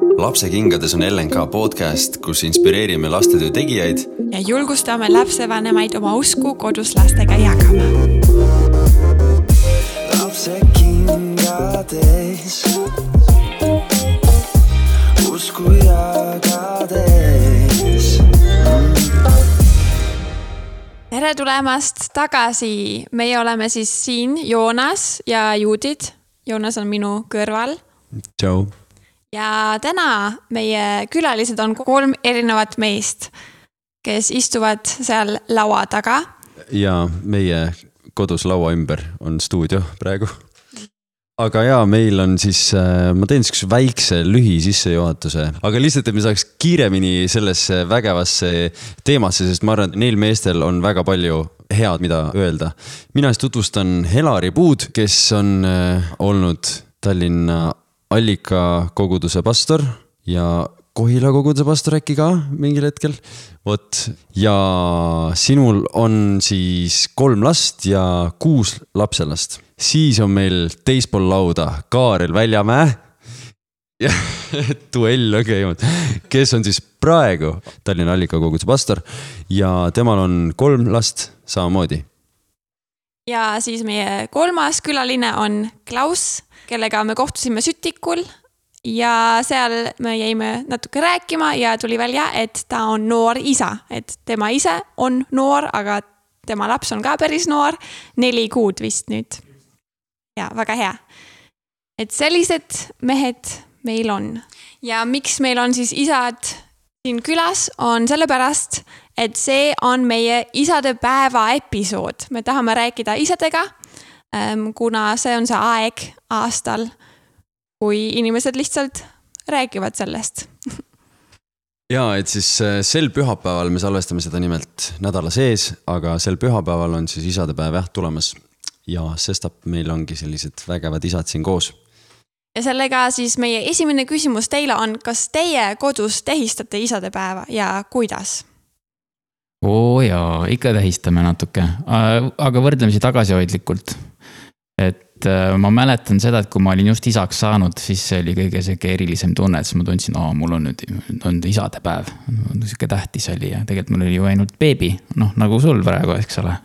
lapsekingades on LNK podcast, kus inspireerime lastetöö tegijaid ja julgustame lapsevanemaid oma usku kodus lastega jagama. lapsekingades usku jagades tere tulemast tagasi, meie oleme siis siin Joonas ja Judith. Joonas on minu kõrval. tšau ja täna meie külalised on kolm erinevat meest, kes istuvad seal laua taga. ja meie kodus laua ümber on stuudio praegu. aga ja meil on siis, äh, ma teen sihukese väikse lühisissejuhatuse, aga lihtsalt, et me saaks kiiremini sellesse vägevasse teemasse, sest ma arvan, et neil meestel on väga palju head, mida öelda. mina siis tutvustan Helari Puud, kes on äh, olnud Tallinna Allika koguduse pastor ja Kohila koguduse pastor äkki ka mingil hetkel. vot ja sinul on siis kolm last ja kuus lapselast. siis on meil teispool lauda Kaarel Väljamäe. duell on käinud, kes on siis praegu Tallinna Allika koguduse pastor ja temal on kolm last samamoodi. ja siis meie kolmas külaline on Klaus kellega me kohtusime Sütikul ja seal me jäime natuke rääkima ja tuli välja, et ta on noor isa, et tema ise on noor, aga tema laps on ka päris noor, neli kuud vist nüüd. ja väga hea. et sellised mehed meil on ja miks meil on siis isad siin külas, on sellepärast, et see on meie isadepäeva episood, me tahame rääkida isadega kuna see on see aeg aastal, kui inimesed lihtsalt räägivad sellest ja et siis äh, sel pühapäeval me salvestame seda nimelt nädala sees, aga sel pühapäeval on siis isadepäev jah tulemas. ja sestap meil ongi sellised vägevad isad siin koos. ja sellega siis meie esimene küsimus teile on, kas teie kodus tähistate isadepäeva ja kuidas? oo jaa, ikka tähistame natuke, aga võrdlemisi tagasihoidlikult et äh, ma mäletan seda, et kui ma olin just isaks saanud, siis see oli kõige sihuke erilisem tunne, et siis ma tundsin, aa, mul on nüüd, on isadepäev. sihuke tähtis oli ja tegelikult mul oli ju ainult beebi, noh nagu sul praegu, eks ole,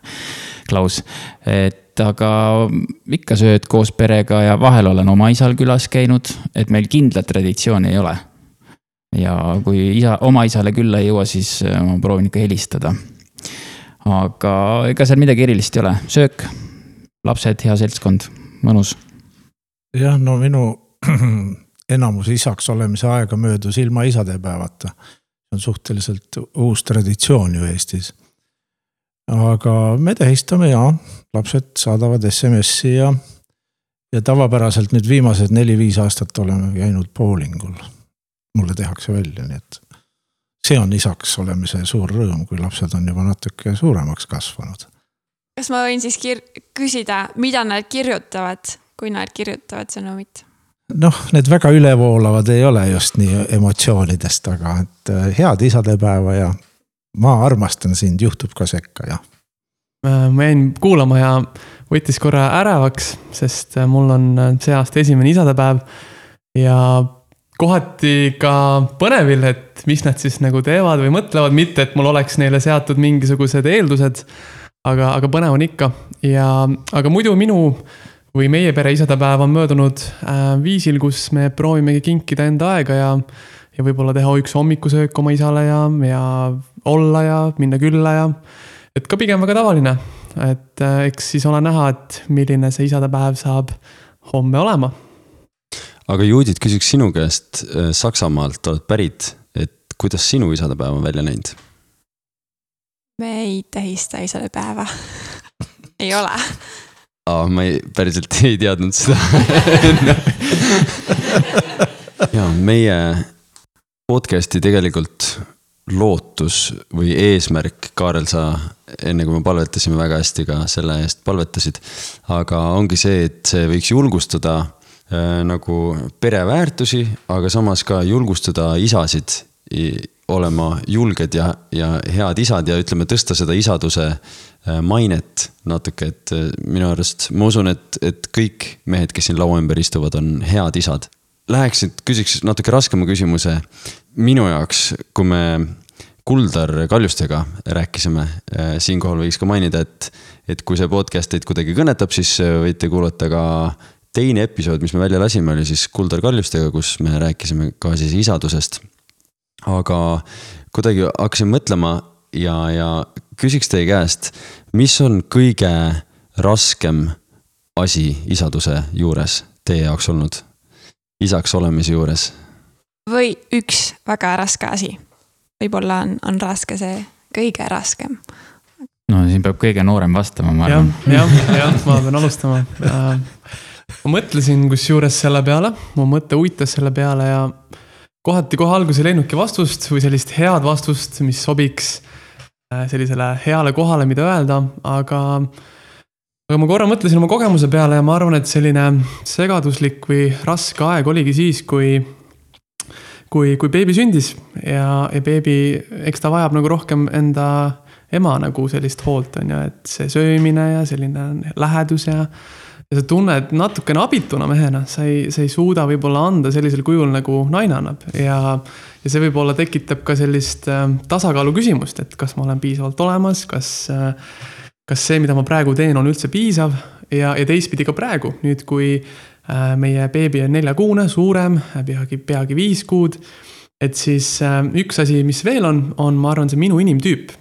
Klaus. et aga ikka sööd koos perega ja vahel olen oma isal külas käinud, et meil kindlat traditsiooni ei ole. ja kui isa, oma isale külla ei jõua, siis äh, ma proovin ikka helistada. aga ega seal midagi erilist ei ole, söök lapsed, hea seltskond, mõnus. jah, no minu enamus isaks olemise aega möödus ilma isadepäevata. on suhteliselt uus traditsioon ju Eestis. aga me tähistame ja lapsed saadavad SMS-i ja, ja tavapäraselt nüüd viimased neli-viis aastat oleme käinud bowlingul. mulle tehakse välja, nii et see on isaks olemise suur rõõm, kui lapsed on juba natuke suuremaks kasvanud kas ma võin siis küsida, mida nad kirjutavad, kui nad kirjutavad sõnumit? noh, need väga ülevoolavad ei ole just nii emotsioonidest, aga et äh, head isadepäeva ja ma armastan sind, juhtub ka sekka, jah. Äh, ma jäin kuulama ja võttis korra ärevaks, sest äh, mul on see aasta esimene isadepäev. ja kohati ka põnevil, et mis nad siis nagu teevad või mõtlevad, mitte et mul oleks neile seatud mingisugused eeldused aga, aga põnev on ikka ja, aga muidu minu või meie pere isadepäev on möödunud äh, viisil, kus me proovimegi kinkida enda aega ja, ja võib-olla teha üks hommikusöök oma isale ja, ja olla ja minna külla ja. et ka pigem väga tavaline, et äh, eks siis ole näha, et milline see isadepäev saab homme olema. aga Judith, küsiks sinu käest, äh, Saksamaalt oled pärit, et kuidas sinu isadepäev on välja näinud? Me ei tähista isadepäeva ei ole. aa, ma ei, päriselt ei teadnud seda ja meie podcast'i tegelikult lootus või eesmärk, Kaarel, sa enne kui me palvetasime väga hästi ka selle eest palvetasid. aga ongi see, et see võiks julgustada äh, nagu pereväärtusi, aga samas ka julgustada isasid olema julged ja, ja head isad ja ütleme, tõsta seda isaduse äh, mainet natuke, et äh, minu arust ma usun, et, et kõik mehed, kes siin laua ümber istuvad, on head isad. läheks nüüd, küsiks natuke raskema küsimuse. minu jaoks, kui me Kuldar Kaljustega rääkisime, siinkohal võiks ka mainida, et, et kui see podcast teid kuidagi kõnetab, siis võite kuulata ka teine episood, mis me välja lasime, oli siis Kuldar Kaljustega, kus me rääkisime ka siis isadusest. Aga kuidagi hakkasin mõtlema ja, ja küsiks teie käest, mis on kõige raskem asi isaduse juures teie jaoks olnud? isaks olemise juures? või üks väga raske asi. võib-olla on, on raske see kõige raskem. no siin peab kõige noorem vastama, ma arvan. jah, jah, jah, ma pean alustama. ma mõtlesin kusjuures selle peale, mu mõte uitas selle peale ja kohati kohe alguses ei leidnudki vastust või sellist head vastust, mis sobiks äh, sellisele heale kohale, mida öelda, aga aga ma korra mõtlesin oma kogemuse peale ja ma arvan, et selline segaduslik või raske aeg oligi siis, kui, kui, kui beebi sündis ja, ja beebi, eks ta vajab nagu rohkem enda ema nagu sellist hoolt, on ju, et see söömine ja selline lähedus ja. Ja sa tunned natukene abituna mehena, sa ei, sa ei suuda võib-olla anda sellisel kujul, nagu naine annab ja. ja see võib-olla tekitab ka sellist äh, tasakaalu küsimust, et kas ma olen piisavalt olemas, kas äh, kas see, mida ma praegu teen, on üldse piisav ja, ja teistpidi ka praegu, nüüd kui äh, meie beebi on neljakuune, suurem, peagi, peagi viis kuud. et siis üks asi, mis veel on, on, ma arvan, see minu inimtüüp.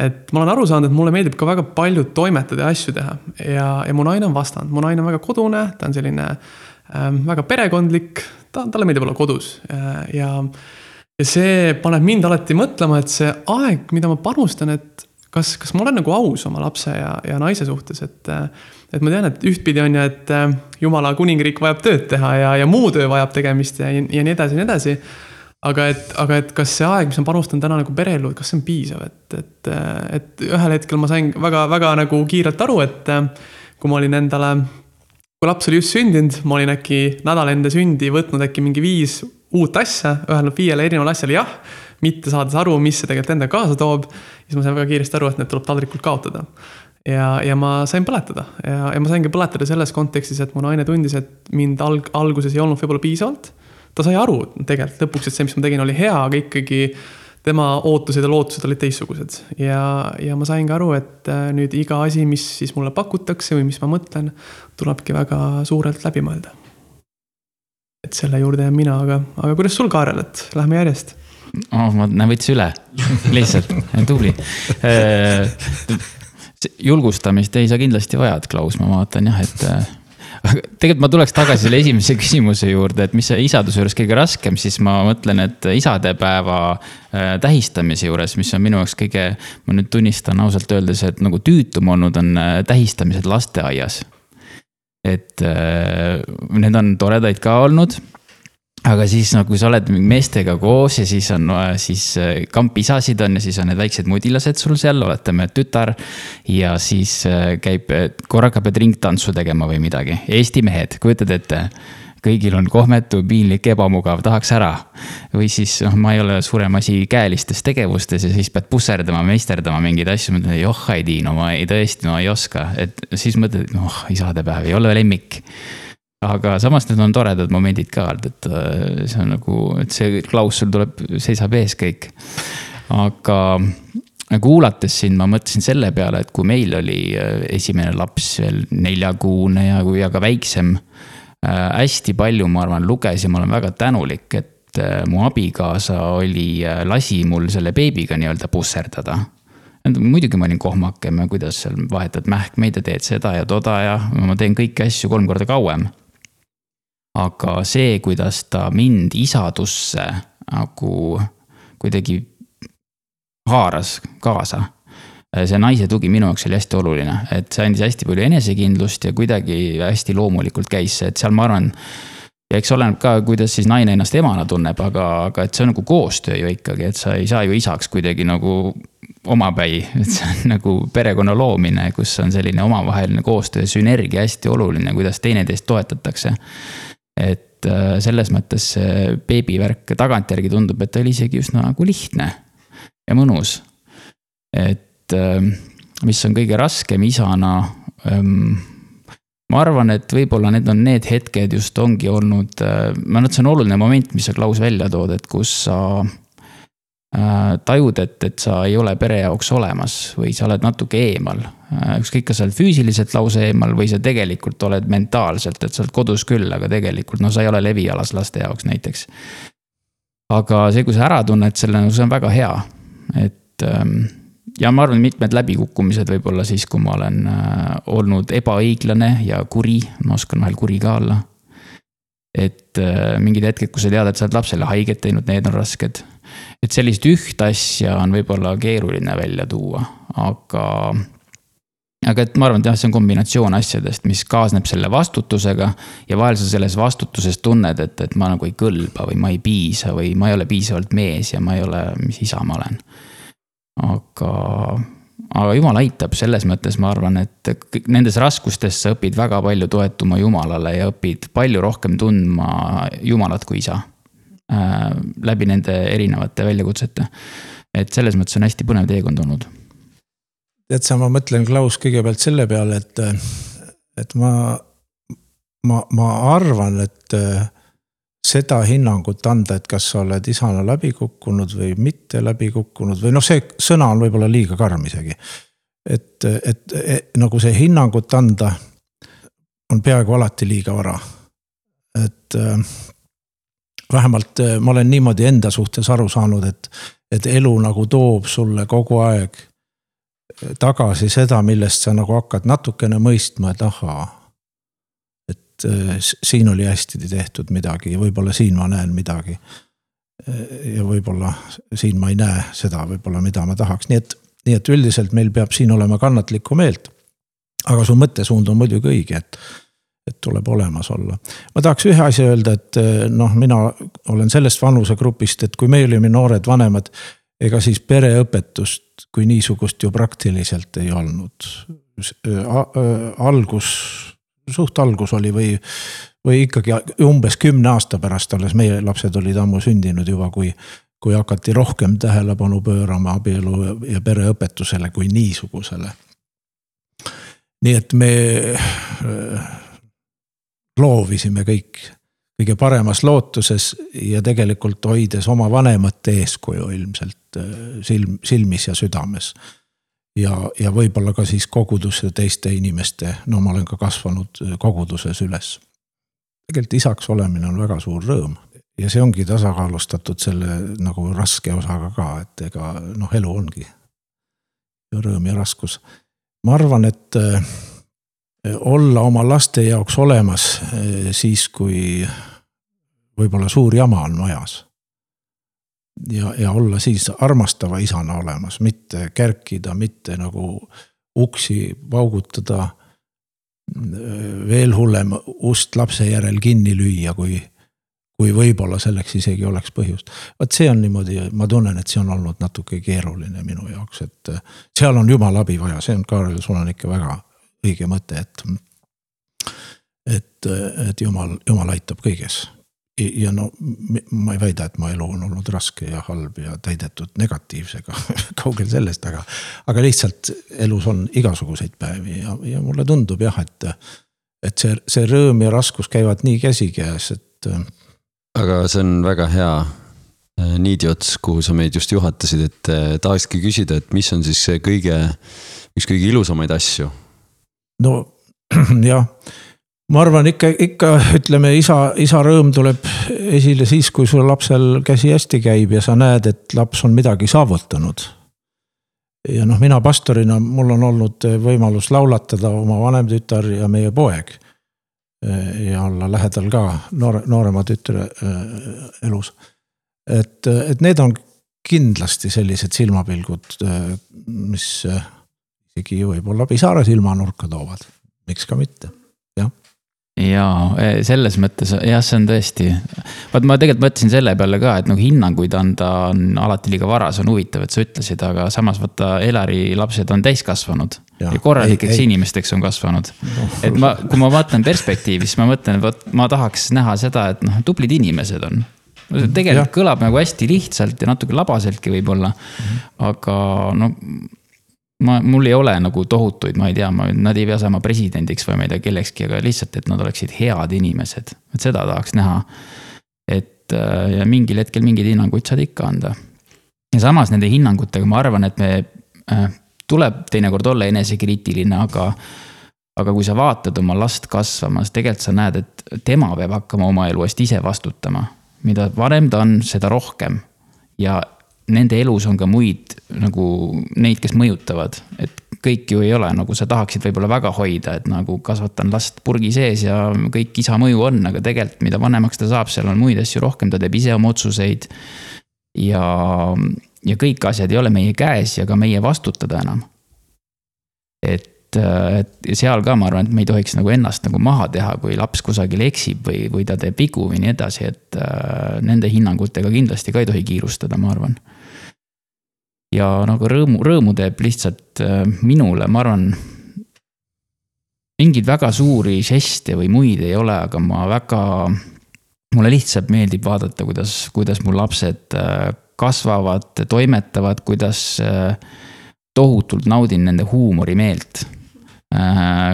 Et ma olen aru saanud, et mulle meeldib ka väga palju toimetada ja asju teha ja, ja mu naine on vastand, mu naine on väga kodune, ta on selline ähm, väga perekondlik, ta, talle meeldib olla kodus äh, ja ja see paneb mind alati mõtlema, et see aeg, mida ma panustan, et kas, kas ma olen nagu aus oma lapse ja, ja naise suhtes, et. et ma tean, et ühtpidi on ju, et äh, jumala kuningriik vajab tööd teha ja, ja muu töö vajab tegemist ja, ja nii edasi ja nii edasi. Aga et, aga et kas see aeg, mis ma panustan täna nagu pereellu, et kas see on piisav, et, et, et ühel hetkel ma sain väga, väga nagu kiirelt aru, et kui ma olin endale kui laps oli just sündinud, ma olin äkki nädal enne sündi võtnud äkki mingi viis uut asja, öelnud viiele erinevale asjale jah mitte saades aru, mis see tegelikult endaga kaasa toob. siis ma sain väga kiiresti aru, et need tuleb taldrikult kaotada. ja, ja ma sain põletada ja, ja ma saingi põletada selles kontekstis, et mu naine tundis, et mind alg-, alguses ei olnud võib-olla piisavalt. Ta sai aru tegelikult lõpuks, et see, mis ma tegin, oli hea, aga ikkagi tema ootused ja lootused olid teistsugused ja, ja ma sain ka aru, et äh, nüüd iga asi, mis siis mulle pakutakse või mis ma mõtlen, tulebki väga suurelt läbi mõelda. et selle juurde jään mina, aga, aga kuidas sul, Kaarel, et lähme järjest oh,. ma näen, võttis üle, lihtsalt, tubli. Äh, julgustamist ei sa kindlasti vajad, Klaus, ma vaatan jah, et äh, aga tegelikult ma tuleks tagasi selle esimese küsimuse juurde, et mis isaduse juures kõige raskem, siis ma mõtlen, et isadepäeva äh, tähistamise juures, mis on minu jaoks kõige, ma nüüd tunnistan ausalt öeldes, et nagu tüütum olnud on tähistamised lasteaias. et need on toredaid ka olnud aga siis no kui sa oled meestega koos ja siis on siis äh, kampisasid on ja siis on need väiksed mudilased sul seal, oletame tütar. ja siis äh, käib, korraga pead ringtantsu tegema või midagi, Eesti mehed, kujutad ette kõigil on kohmetu, piinlik, ebamugav, tahaks ära. või siis noh, ma ei ole suurem asi käelistes tegevustes ja siis pead pusserdama, meisterdama mingeid asju, mõtled, joh, ei tii, no ma ei, tõesti, no ei oska, et siis mõtled, noh, isadepäev ei ole lemmik aga samas need on toredad momendid ka, et äh, see on nagu, et see Klaus sul tuleb, seisab ees kõik. aga kuulates sind, ma mõtlesin selle peale, et kui meil oli äh, esimene laps veel neljakuune ja, ja ka väiksem äh,. hästi palju, ma arvan, lugesin, ma olen väga tänulik, et äh, mu abikaasa oli, äh, lasi mul selle beebiga nii-öelda pusserdada muidugi ma olin kohmake, kuidas seal vahetad mähkmeid ja teed seda ja toda ja ma teen kõiki asju kolm korda kauem aga see, kuidas ta mind isadusse nagu kuidagi haaras kaasa. see naise tugi minu jaoks oli hästi oluline, et see andis hästi palju enesekindlust ja kuidagi hästi loomulikult käis see, et seal ma arvan. ja eks oleneb ka, kuidas siis naine ennast emana tunneb, aga, aga et see on nagu koostöö ju ikkagi, et sa ei saa ju isaks kuidagi nagu omapäi, et see on nagu perekonna loomine, kus on selline omavaheline koostöö, sünergia hästi oluline, kuidas teineteist toetatakse et äh, selles mõttes see beebivärk tagantjärgi tundub, et ta oli isegi üsna nagu lihtne ja mõnus. et ähm, mis on kõige raskem isana. Ähm, ma arvan, et võib-olla need on need hetked just ongi olnud, ma arvan, et see on oluline moment, mis sa, Klaus, välja tood, et kus sa äh, tajud, et, et sa ei ole pere jaoks olemas või sa oled natuke eemal äh,. ükskõik, kas sa oled füüsiliselt lausa eemal või sa tegelikult oled mentaalselt, et sa oled kodus küll, aga tegelikult no sa ei ole levialas laste jaoks näiteks. aga see, kui sa ära tunned selle, no see on väga hea, et ähm, ja ma arvan, mitmed läbikukkumised võib-olla siis, kui ma olen äh, olnud ebaõiglane ja kuri, ma oskan vahel kuri ka olla. et äh, mingid hetked, kus sa tead, et sa oled lapsele haiget teinud, need on rasked. Et sellist ühte asja on võib-olla keeruline välja tuua, aga aga et ma arvan, et jah, see on kombinatsioon asjadest, mis kaasneb selle vastutusega. ja vahel sa selles vastutuses tunned, et, et ma nagu ei kõlba või ma ei piisa või ma ei ole piisavalt mees ja ma ei ole, mis isa ma olen aga, aga jumal aitab selles mõttes, ma arvan, et nendes raskustes sa õpid väga palju toetuma Jumalale ja õpid palju rohkem tundma Jumalat kui isa äh,. läbi nende erinevate väljakutsete. et selles mõttes on hästi põnev teekond olnud. tead sa, ma mõtlen, Klaus, kõigepealt selle peale, et, et ma, ma, ma arvan, et seda hinnangut anda, et kas sa oled isana läbi kukkunud või mitte läbi kukkunud või noh, see sõna on võib-olla liiga karm isegi. et, et, et nagu see hinnangut anda on peaaegu alati liiga vara. et vähemalt äh, ma olen niimoodi enda suhtes aru saanud, et, et elu nagu toob sulle kogu aeg tagasi seda, millest sa nagu hakkad natukene mõistma, et ahaa et äh, siin oli hästi tehtud midagi ja võib-olla siin ma näen midagi. Äh, ja võib-olla siin ma ei näe seda võib-olla, mida ma tahaks, nii et, nii et üldiselt meil peab siin olema kannatlikku meelt. aga su mõttesuund on muidugi õige, et, et tuleb olemas olla. ma tahaks ühe asja öelda, et äh, noh, mina olen sellest vanusegrupist, et kui me olime noored vanemad, ega siis pereõpetust kui niisugust ju praktiliselt ei olnud. algus suht algus oli või, või ikkagi umbes kümne aasta pärast alles, meie lapsed olid ammu sündinud juba, kui, kui hakati rohkem tähelepanu pöörama abielu ja pereõpetusele kui niisugusele. nii et me loovisime kõik kõige paremas lootuses ja tegelikult hoides oma vanemate eeskuju ilmselt äh, silm, silmis ja südames ja, ja võib-olla ka siis koguduse teiste inimeste, no ma olen ka kasvanud äh, koguduses üles. tegelikult isaks olemine on väga suur rõõm ja see ongi tasakaalustatud selle nagu raske osaga ka, et ega noh, elu ongi rõõm ja raskus. ma arvan, et äh, olla oma laste jaoks olemas äh, siis, kui võib-olla suur jama on majas ja, ja olla siis armastava isana olemas, mitte kärkida, mitte nagu uksi paugutada. veel hullem, ust lapse järel kinni lüüa, kui, kui võib-olla selleks isegi oleks põhjust. vot see on niimoodi, ma tunnen, et see on olnud natuke keeruline minu jaoks, et seal on jumala abi vaja, see on, Kaarel, sul on ikka väga õige mõte, et. et, et jumal, jumal aitab kõiges ja no ma ei väida, et mu elu on olnud raske ja halb ja täidetud negatiivsega kaugel sellest, aga. aga lihtsalt elus on igasuguseid päevi ja, ja mulle tundub jah, et. et see, see rõõm ja raskus käivad nii käsikäes, et. aga see on väga hea äh, niidiots, kuhu sa meid just juhatasid, et äh, tahakski küsida, et mis on siis see kõige, üks kõige ilusamaid asju? No jah ma arvan ikka, ikka ütleme, isa, isa rõõm tuleb esile siis, kui sul lapsel käsi hästi käib ja sa näed, et laps on midagi saavutanud. ja noh, mina pastorina, mul on olnud võimalus laulatada oma vanem tütar ja meie poeg. ja olla lähedal ka noore, noorema tütre äh, elus. et, et need on kindlasti sellised silmapilgud, mis isegi võib-olla pisara silmanurka toovad, miks ka mitte jaa, e, selles mõttes jah, see on tõesti. vaat ma tegelikult mõtlesin selle peale ka, et nagu hinnanguid anda on alati liiga vara, see on huvitav, et sa ütlesid, aga samas vaata Elari lapsed on täiskasvanud. ja korralikeks ei, ei. inimesteks on kasvanud no.. et ma, kui ma vaatan perspektiivi, siis ma mõtlen, vot ma tahaks näha seda, et noh, tublid inimesed on tegelikult ja. kõlab nagu hästi lihtsalt ja natuke labaseltki võib-olla mm. -hmm. aga no ma, mul ei ole nagu tohutuid, ma ei tea, ma, nad ei pea saama presidendiks või ma ei tea kellekski, aga lihtsalt, et nad oleksid head inimesed, et seda tahaks näha. et äh, ja mingil hetkel mingeid hinnanguid saad ikka anda. ja samas nende hinnangutega ma arvan, et me äh,, tuleb teinekord olla enesekriitiline, aga aga kui sa vaatad oma last kasvamas, tegelikult sa näed, et tema peab hakkama oma elu eest ise vastutama. mida vanem ta on, seda rohkem. ja nende elus on ka muid nagu neid, kes mõjutavad, et kõik ju ei ole nagu sa tahaksid võib-olla väga hoida, et nagu kasvatan last purgi sees ja kõik isa mõju on, aga tegelikult, mida vanemaks ta saab, seal on muid asju rohkem, ta teeb ise oma otsuseid. ja, ja kõik asjad ei ole meie käes ja ka meie vastutada enam. et et seal ka ma arvan, et me ei tohiks nagu ennast nagu maha teha, kui laps kusagil eksib või, või ta teeb vigu või nii edasi, et äh, nende hinnangutega kindlasti ka ei tohi kiirustada, ma arvan ja nagu rõõmu, rõõmu teeb lihtsalt äh, minule, ma arvan. mingeid väga suuri žeste või muid ei ole, aga ma väga, mulle lihtsalt meeldib vaadata, kuidas, kuidas mu lapsed äh, kasvavad, toimetavad, kuidas äh, tohutult naudin nende huumorimeelt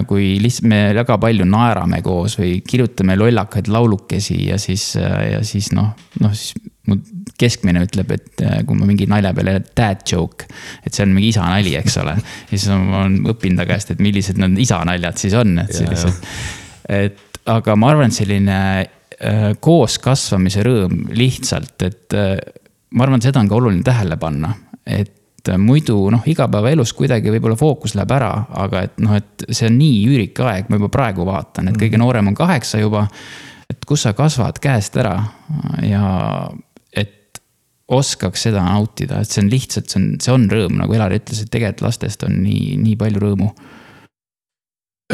kui lihtsalt me väga palju naerame koos või kirjutame lollakaid laulukesi ja siis, ja siis noh, noh siis mu keskmine ütleb, et äh, kui ma mingi nalja peale, dad joke, et see on mingi isa nali, eks ole. ja siis ma olen õppinud ta käest, et millised need isa naljad siis on, et sellised. et aga ma arvan, et selline äh, koos kasvamise rõõm lihtsalt, et äh, ma arvan, seda on ka oluline tähele panna, et muidu noh, igapäevaelus kuidagi võib-olla fookus läheb ära, aga et noh, et see on nii üürike aeg, ma juba praegu vaatan, et kõige mhm. noorem on kaheksa juba. et kus sa kasvad käest ära ja oskaks seda nautida, et see on lihtsalt, see on, see on rõõm, nagu Elari ütles, et tegelikult lastest on nii, nii palju rõõmu.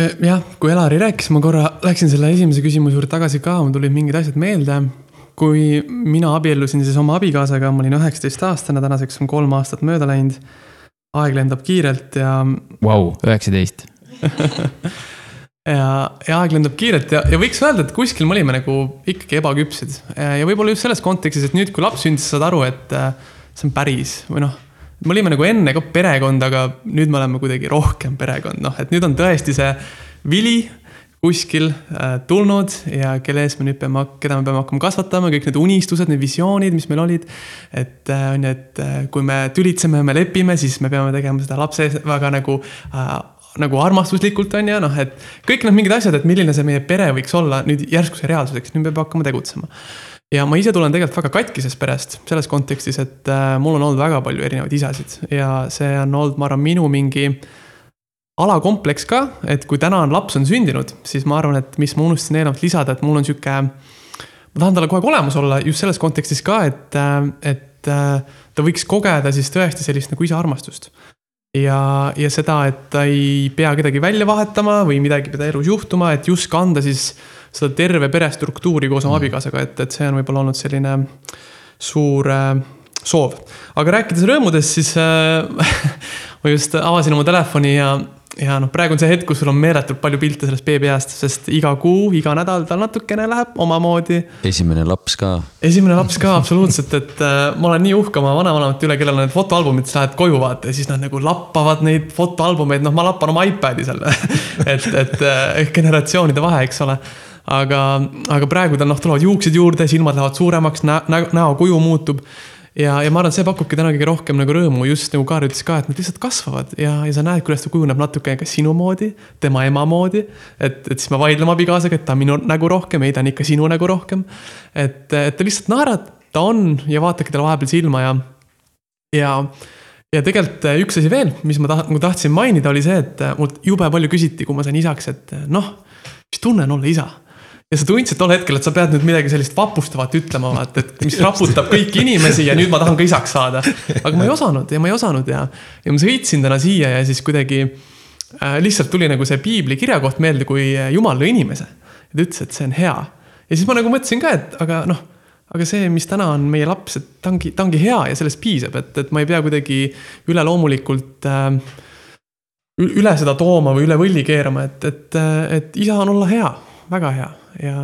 Äh, jah, kui Elari rääkis, ma korra läksin selle esimese küsimuse juurde tagasi ka, mul tulid mingid asjad meelde. kui mina abiellusin siis oma abikaasaga, ma olin üheksateistaastane, tänaseks on kolm aastat mööda läinud. aeg lendab kiirelt ja. Vau, üheksateist ja, ja aeg lendab kiirelt ja, ja võiks öelda, et kuskil me olime nagu ikkagi ebaküpsed. ja võib-olla just selles kontekstis, et nüüd, kui laps sündis, saad aru, et äh, see on päris või noh. me olime nagu enne ka perekond, aga nüüd me oleme kuidagi rohkem perekond, noh, et nüüd on tõesti see vili kuskil äh, tulnud ja kelle ees me nüüd peame, keda me peame hakkama kasvatama, kõik need unistused, need visioonid, mis meil olid. et äh, on ju, et äh, kui me tülitseme me lepime, siis me peame tegema seda lapse väga nagu äh, nagu armastuslikult on ju, noh, et kõik need mingid asjad, et milline see meie pere võiks olla nüüd järsku see reaalsuseks, nüüd peame hakkama tegutsema. ja ma ise tulen tegelikult väga katkisest perest selles kontekstis, et äh, mul on olnud väga palju erinevaid isasid ja see on olnud, ma arvan, minu mingi alakompleks ka, et kui täna on laps on sündinud, siis ma arvan, et mis ma unustasin eelnevalt lisada, et mul on sihuke. ma tahan talle kogu aeg olemas olla just selles kontekstis ka, et, äh, et äh, ta võiks kogeda siis tõesti sellist nagu isa armastust ja, ja seda, et ta ei pea kedagi välja vahetama või midagi pida elus juhtuma, et just kanda siis seda terve perestruktuuri koos oma mm. abikaasaga, et, et see on võib-olla olnud selline suur äh, soov. aga rääkides rõõmudest, siis äh, ma just avasin oma telefoni ja ja noh, praegu on see hetk, kus sul on meeletult palju pilte sellest beebiajast, sest iga kuu, iga nädal tal natukene läheb omamoodi. esimene laps ka. esimene laps ka absoluutselt, et äh, ma olen nii uhke oma vanavanemate üle, kellel on need fotoalbumid, sa lähed koju vaata ja siis nad nagu lappavad neid fotoalbumeid, noh, ma lappan oma iPad'i seal et, et äh, generatsioonide vahe, eks ole aga, aga praegu tal noh, tulevad juuksed juurde, silmad lähevad suuremaks, näo, näokuju muutub ja, ja ma arvan, et see pakubki täna kõige rohkem nagu rõõmu, just nagu Kaar ütles ka, et nad lihtsalt kasvavad ja, ja sa näed, kuidas ta kujuneb natuke ka sinu moodi, tema ema moodi. et, et siis me vaidleme abikaasaga, et ta on minu nägu rohkem, ei, ta on ikka sinu nägu rohkem. et, et ta lihtsalt naerad, ta on ja vaadake talle vahepeal silma ja, ja ja tegelikult äh, üks asi veel, mis ma taht-, nagu tahtsin mainida, oli see, et äh, mult jube palju küsiti, kui ma sain isaks, et äh, noh, mis tunne on olla isa ja sa tundsid tol hetkel, et sa pead nüüd midagi sellist vapustavat ütlema, vaata, et mis raputab kõiki inimesi ja nüüd ma tahan ka isaks saada. aga ma ei osanud ja ma ei osanud ja, ja ma sõitsin täna siia ja siis kuidagi äh, lihtsalt tuli nagu see piibli kirjakoht meelde, kui äh, jumal lõi inimese. ja ta ütles, et see on hea. ja siis ma nagu mõtlesin ka, et aga noh, aga see, mis täna on meie laps, et ta ongi, ta ongi hea ja sellest piisab, et, et ma ei pea kuidagi üleloomulikult äh, üle seda tooma või üle võlli keerama, et, et, et isa on olla hea, väga hea ja,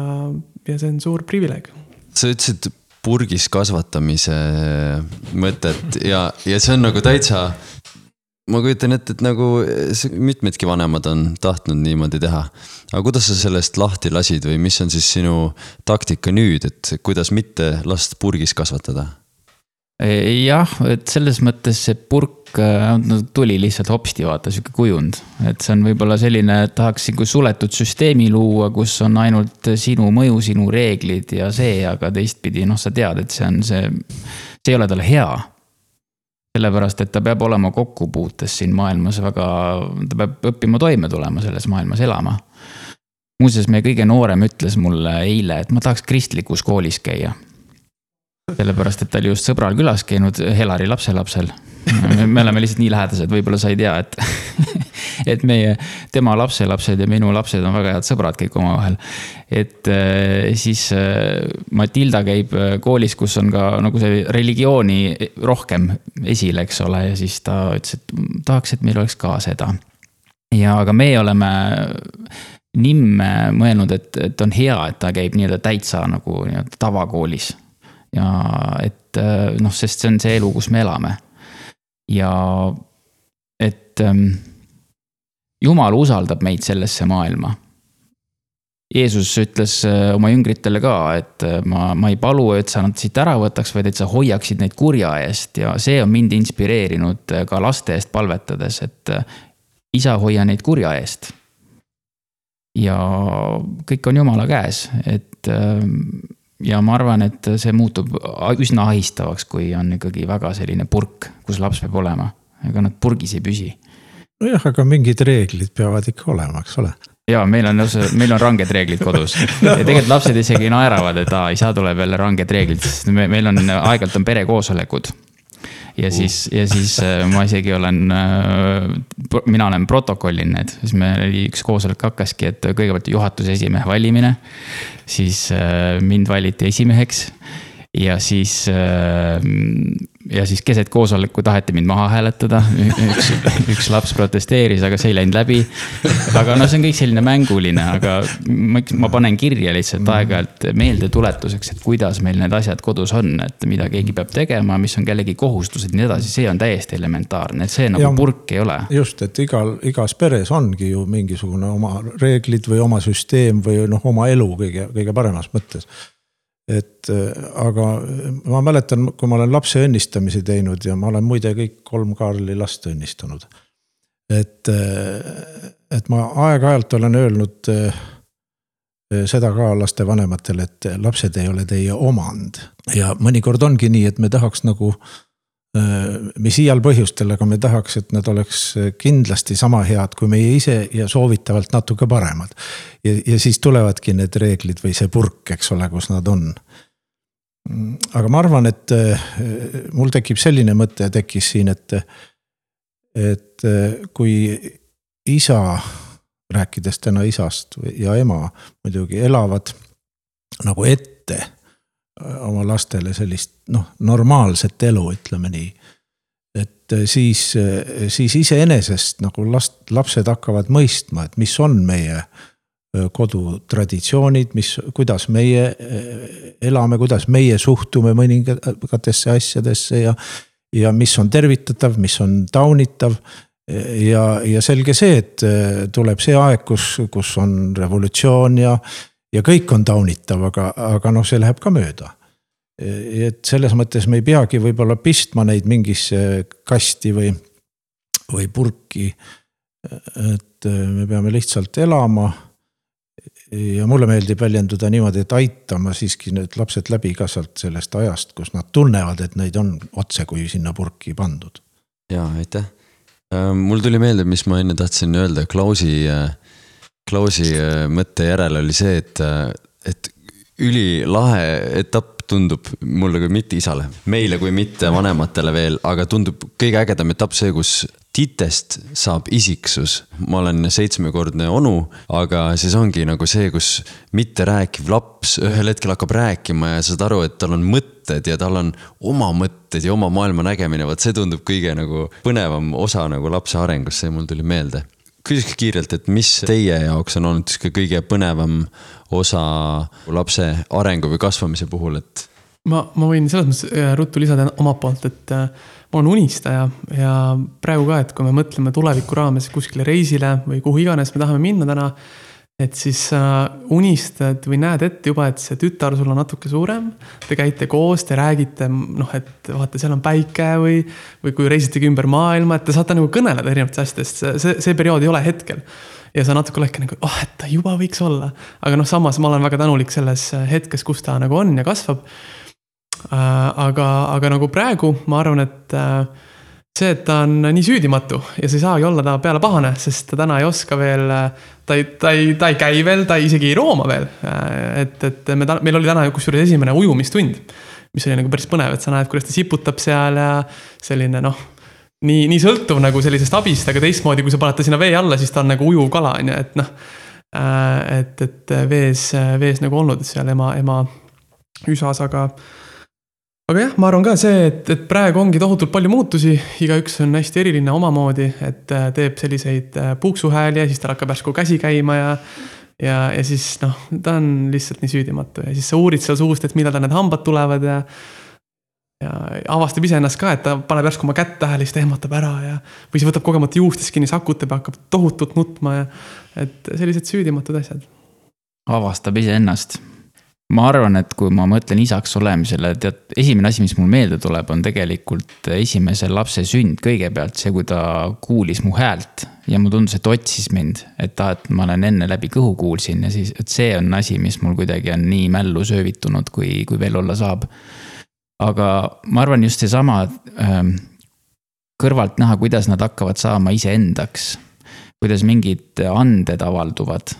ja see on suur privileeg. sa ütlesid purgis kasvatamise mõtet ja, ja see on nagu täitsa ma kujutan ette, et nagu mitmedki vanemad on tahtnud niimoodi teha. aga kuidas sa sellest lahti lasid või mis on siis sinu taktika nüüd, et kuidas mitte last purgis kasvatada? Jah, et selles mõttes see purk äh, no, tuli lihtsalt hopsti, vaata sihuke kujund. et see on võib-olla selline, tahaks nagu suletud süsteemi luua, kus on ainult sinu mõju, sinu reeglid ja see, aga teistpidi noh, sa tead, et see on see, see ei ole talle hea. sellepärast, et ta peab olema kokkupuutes siin maailmas väga, ta peab õppima toime tulema selles maailmas elama. muuseas, meie kõige noorem ütles mulle eile, et ma tahaks kristlikus koolis käia sellepärast, et ta oli just sõbral külas käinud, Helari lapselapsel. me oleme lihtsalt nii lähedased, võib-olla sa ei tea, et, et meie, tema lapselapsed ja minu lapsed on väga head sõbrad kõik omavahel. et äh, siis äh, Matilda käib äh, koolis, kus on ka nagu see religiooni rohkem esil, eks ole, ja siis ta ütles, et tahaks, et meil oleks ka seda. ja, aga meie oleme nimme mõelnud, et, et on hea, et ta käib nii-öelda täitsa nagu nii-öelda tavakoolis ja et noh, sest see on see elu, kus me elame. ja et ähm, jumal usaldab meid sellesse maailma. Jeesus ütles äh, oma jüngritele ka, et äh, ma, ma ei palu, et sa nad siit ära võtaks, vaid et sa hoiaksid neid kurja eest ja see on mind inspireerinud ka laste eest palvetades, et isa, hoia neid kurja eest. ja kõik on jumala käes, et ähm, ja ma arvan, et see muutub üsna ahistavaks, kui on ikkagi väga selline purk, kus laps peab olema. ega nad purgis ei püsi. nojah, aga mingid reeglid peavad ikka olema, eks ole. ja meil on, meil on ranged reeglid kodus ja tegelikult lapsed isegi naeravad, et aa, isa tuleb jälle ranged reeglid, sest me, meil on aeg-ajalt on perekoosolekud ja siis, ja siis äh, ma isegi olen, mina olen protokollin need, siis meil oli üks koosolek hakkaski, et kõigepealt juhatuse esimehe valimine. Siis äh, mind valiti esimeheks ja siis, ja siis keset koosoleku taheti mind maha hääletada. üks, üks laps protesteeris, aga see ei läinud läbi. aga noh, see on kõik selline mänguline, aga ma, ma panen kirja lihtsalt aeg-ajalt meeldetuletuseks, et kuidas meil need asjad kodus on, et mida keegi peab tegema, mis on kellegi kohustused ja nii edasi, see on täiesti elementaarne, et see nagu ja, purk ei ole. just, et igal, igas peres ongi ju mingisugune oma reeglid või oma süsteem või noh, oma elu kõige, kõige paremas mõttes et aga ma mäletan, kui ma olen lapse õnnistamisi teinud ja ma olen muide kõik kolm Kaarli last õnnistanud. et, et ma aeg-ajalt olen öelnud seda ka lastevanematele, et lapsed ei ole teie omand. ja mõnikord ongi nii, et me tahaks nagu mis iial põhjustel, aga me tahaks, et nad oleks kindlasti sama head kui meie ise ja soovitavalt natuke paremad. ja, ja siis tulevadki need reeglid või see purk, eks ole, kus nad on. aga ma arvan, et mul tekib selline mõte tekkis siin, et, et kui isa, rääkides täna isast ja ema muidugi elavad nagu ette oma lastele sellist noh, normaalset elu, ütleme nii. et siis, siis iseenesest nagu last, lapsed hakkavad mõistma, et mis on meie kodutraditsioonid, mis, kuidas meie elame, kuidas meie suhtume mõningatesse asjadesse ja. ja mis on tervitatav, mis on taunitav. ja, ja selge see, et tuleb see aeg, kus, kus on revolutsioon ja ja kõik on taunitav, aga, aga noh, see läheb ka mööda. et selles mõttes me ei peagi võib-olla pistma neid mingisse kasti või, või purki. et me peame lihtsalt elama. ja mulle meeldib väljenduda niimoodi, et aitama siiski need lapsed läbi ka sealt sellest ajast, kus nad tunnevad, et neid on otse kui sinna purki pandud. ja aitäh, mul tuli meelde, mis ma enne tahtsin öelda Klausi Klausi mõtte järel oli see, et, et ülilahe etapp tundub mulle kui mitte isale, meile kui mitte vanematele veel, aga tundub kõige ägedam etapp see, kus titest saab isiksus. ma olen seitsmekordne onu, aga siis ongi nagu see, kus mitterääkiv laps ühel hetkel hakkab rääkima ja saad aru, et tal on mõtted ja tal on oma mõtted ja oma maailma nägemine, vot see tundub kõige nagu põnevam osa nagu lapse arengust, see mul tuli meelde küsiks kiirelt, et mis teie jaoks on olnud siis ka kõige põnevam osa lapse arengu või kasvamise puhul, et? ma, ma võin selles mõttes äh, ruttu lisada omalt poolt, et äh, ma olen unistaja ja praegu ka, et kui me mõtleme tuleviku raames kuskile reisile või kuhu iganes me tahame minna täna. Et siis sa unistad või näed ette juba, et see tütar sul on natuke suurem. Te käite koos, te räägite noh, et vaata, seal on päike või, või kui reisitegi ümber maailma, et te saate nagu kõneleda erinevatest asjadest, see, see, periood ei ole hetkel ja sa natuke oledki nagu, oh, et ta juba võiks olla. aga noh, samas ma olen väga tänulik selles hetkes, kus ta nagu on ja kasvab Äh, aga, aga nagu praegu ma arvan, et äh, see, et ta on nii süüdimatu ja sa ei saagi olla ta peale pahane, sest ta täna ei oska veel, äh, ta ei, ta ei, ta ei käi veel, ta isegi ei rooma veel. et, et me, meil oli täna kusjuures esimene ujumistund, mis oli nagu päris põnev, et sa näed, kuidas ta siputab seal ja selline noh nii, nii sõltuv nagu sellisest abist, aga teistmoodi, kui sa paned ta sinna vee alla, siis ta on nagu ujuv kala, on ju, et noh. et, et vees, vees nagu olnud seal ema, ema üsas, aga aga jah, ma arvan ka see, et, et praegu ongi tohutult palju muutusi, igaüks on hästi eriline omamoodi, et äh, teeb selliseid äh, puuksuhääli ja siis tal hakkab järsku käsi käima ja. ja, ja siis noh, ta on lihtsalt nii süüdimatu ja siis sa uurid seal suust, et millal tal need hambad tulevad ja. ja avastab iseennast ka, et ta paneb järsku oma kätt tähele, siis ta ehmatab ära ja. või siis võtab kogemata juustest kinni, sakutab ja hakkab tohutult nutma ja, et sellised süüdimatud asjad. avastab iseennast ma arvan, et kui ma mõtlen isaks olemisele, tead, esimene asi, mis mul meelde tuleb, on tegelikult esimese lapse sünd kõigepealt see, kui ta kuulis mu häält. ja mulle tundus, et otsis mind, et ah, et ma olen enne läbi kõhu kuulsin ja siis, et see on asi, mis mul kuidagi on nii mällu söövitunud, kui, kui veel olla saab. aga ma arvan just seesama ähm, kõrvalt näha, kuidas nad hakkavad saama iseendaks. kuidas mingid anded avalduvad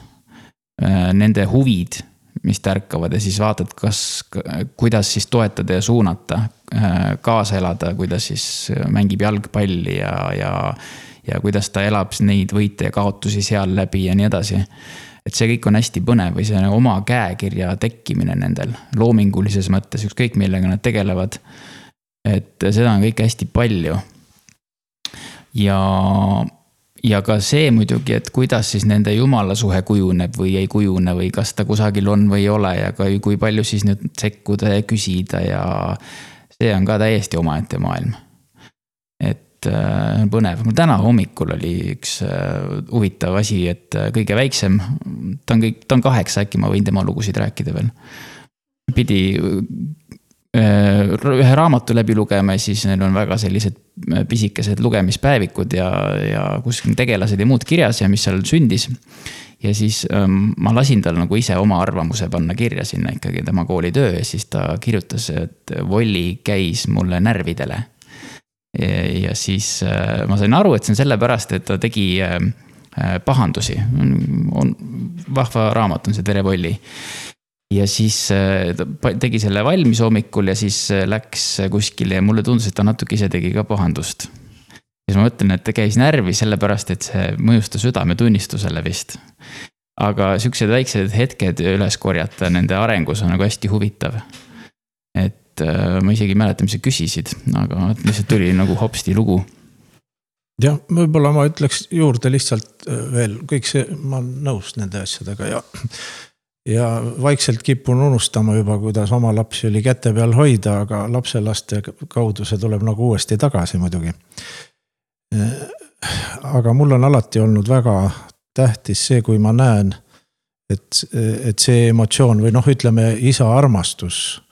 äh,, nende huvid mis tärkavad ja siis vaatad, kas, kuidas siis toetada ja suunata, äh, kaasa elada, kuidas siis mängib jalgpalli ja, ja, ja kuidas ta elab neid võite ja kaotusi seal läbi ja nii edasi. et see kõik on hästi põnev või see oma käekirja tekkimine nendel loomingulises mõttes, ükskõik millega nad tegelevad. et seda on kõike hästi palju. ja ja ka see muidugi, et kuidas siis nende jumala suhe kujuneb või ei kujune või kas ta kusagil on või ei ole ja ka kui palju siis nüüd sekkuda ja küsida ja. see on ka täiesti omaette maailm. et äh, põnev, mul täna hommikul oli üks äh, huvitav asi, et äh, kõige väiksem, ta on kõik, ta on kaheksa, äkki ma võin tema lugusid rääkida veel. pidi ühe raamatu läbi lugema ja siis neil on väga sellised äh, pisikesed lugemispäevikud ja, ja kus on tegelased ja muud kirjas ja mis seal sündis. ja siis ähm, ma lasin tal nagu ise oma arvamuse panna kirja sinna ikkagi tema koolitöö ja siis ta kirjutas, et Volli käis mulle närvidele. ja siis äh, ma sain aru, et see on sellepärast, et ta tegi äh, pahandusi, on vahva raamat on see Tere Volli ja siis äh, ta tegi selle valmis hommikul ja siis äh, läks kuskile ja mulle tundus, et ta natuke ise tegi ka pahandust. siis ma mõtlen, et ta käis närvi sellepärast, et see mõjus ta südametunnistusele vist. aga siuksed väiksed hetked üles korjata nende arengus on nagu hästi huvitav. et äh, ma isegi ei mäleta, mis sa küsisid, aga lihtsalt tuli nagu hopsti lugu jah, võib-olla ma ütleks juurde lihtsalt veel kõik see, ma olen nõus nende asjadega ja ja vaikselt kipun unustama juba, kuidas oma lapsi oli käte peal hoida, aga lapselaste kaudu see tuleb nagu uuesti tagasi muidugi. aga mul on alati olnud väga tähtis see, kui ma näen, et, et see emotsioon või noh, ütleme isa armastus,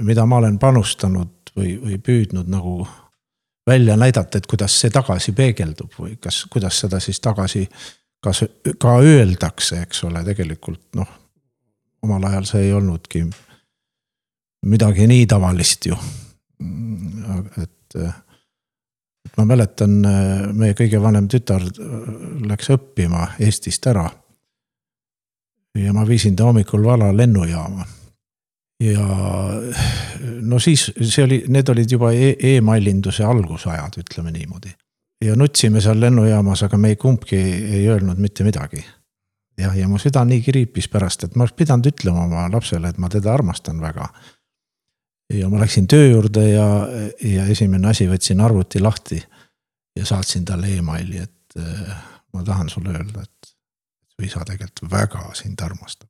mida ma olen panustanud või, või püüdnud nagu välja näidata, et kuidas see tagasi peegeldub või kas, kuidas seda siis tagasi kas ka öeldakse, eks ole, tegelikult noh, omal ajal see ei olnudki midagi nii tavalist ju. et, et ma mäletan, meie kõige vanem tütar läks õppima Eestist ära. ja ma viisin ta hommikul Vala lennujaama. ja no siis see oli, need olid juba e e-mailinduse algusajad, ütleme niimoodi ja nutsime seal lennujaamas, aga me ei kumbki ei öelnud mitte midagi. jah, ja mu süda nii kriipis pärast, et ma oleks pidanud ütlema oma lapsele, et ma teda armastan väga. ja ma läksin töö juurde ja, ja esimene asi, võtsin arvuti lahti ja saatsin talle emaili, et äh, ma tahan sulle öelda, et su isa tegelikult väga sind armastab.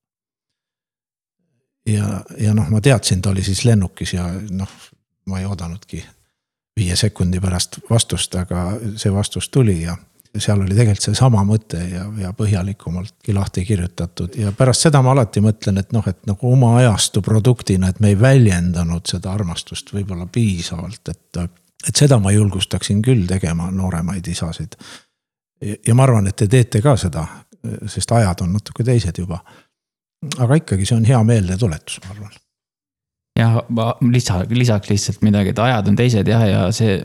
ja, ja noh, ma teadsin, ta oli siis lennukis ja noh, ma ei oodanudki viie sekundi pärast vastust, aga see vastus tuli ja seal oli tegelikult seesama mõte ja, ja põhjalikumaltki lahti kirjutatud ja pärast seda ma alati mõtlen, et noh, et nagu oma ajastu produktina, et me ei väljendanud seda armastust võib-olla piisavalt, et. et seda ma julgustaksin küll tegema nooremaid isasid. ja ma arvan, et te teete ka seda, sest ajad on natuke teised juba. aga ikkagi, see on hea meeldetuletus, ma arvan jah, ma lisa, lisaks lihtsalt midagi, et ajad on teised jah, ja see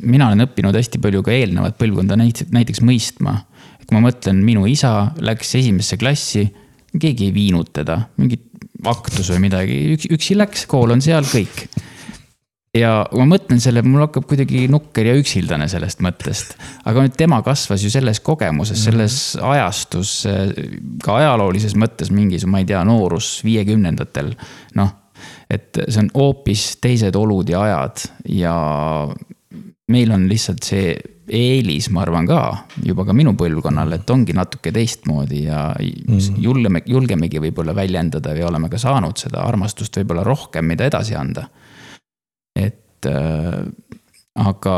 mina olen õppinud hästi palju ka eelnevat põlvkonda näiteks, näiteks mõistma. kui ma mõtlen, minu isa läks esimesse klassi, keegi ei viinud teda, mingit aktus või midagi, üks, üksi läks, kool on seal, kõik. ja ma mõtlen selle, mul hakkab kuidagi nukker ja üksildane sellest mõttest. aga nüüd tema kasvas ju selles kogemuses, mhm. selles ajastus, ka ajaloolises mõttes mingis, ma ei tea, noorus viiekümnendatel, noh et see on hoopis teised olud ja ajad ja meil on lihtsalt see eelis, ma arvan ka juba ka minu põlvkonnal, et ongi natuke teistmoodi ja mm. julgeme, julgemegi võib-olla väljendada või oleme ka saanud seda armastust võib-olla rohkem, mida edasi anda. et äh, aga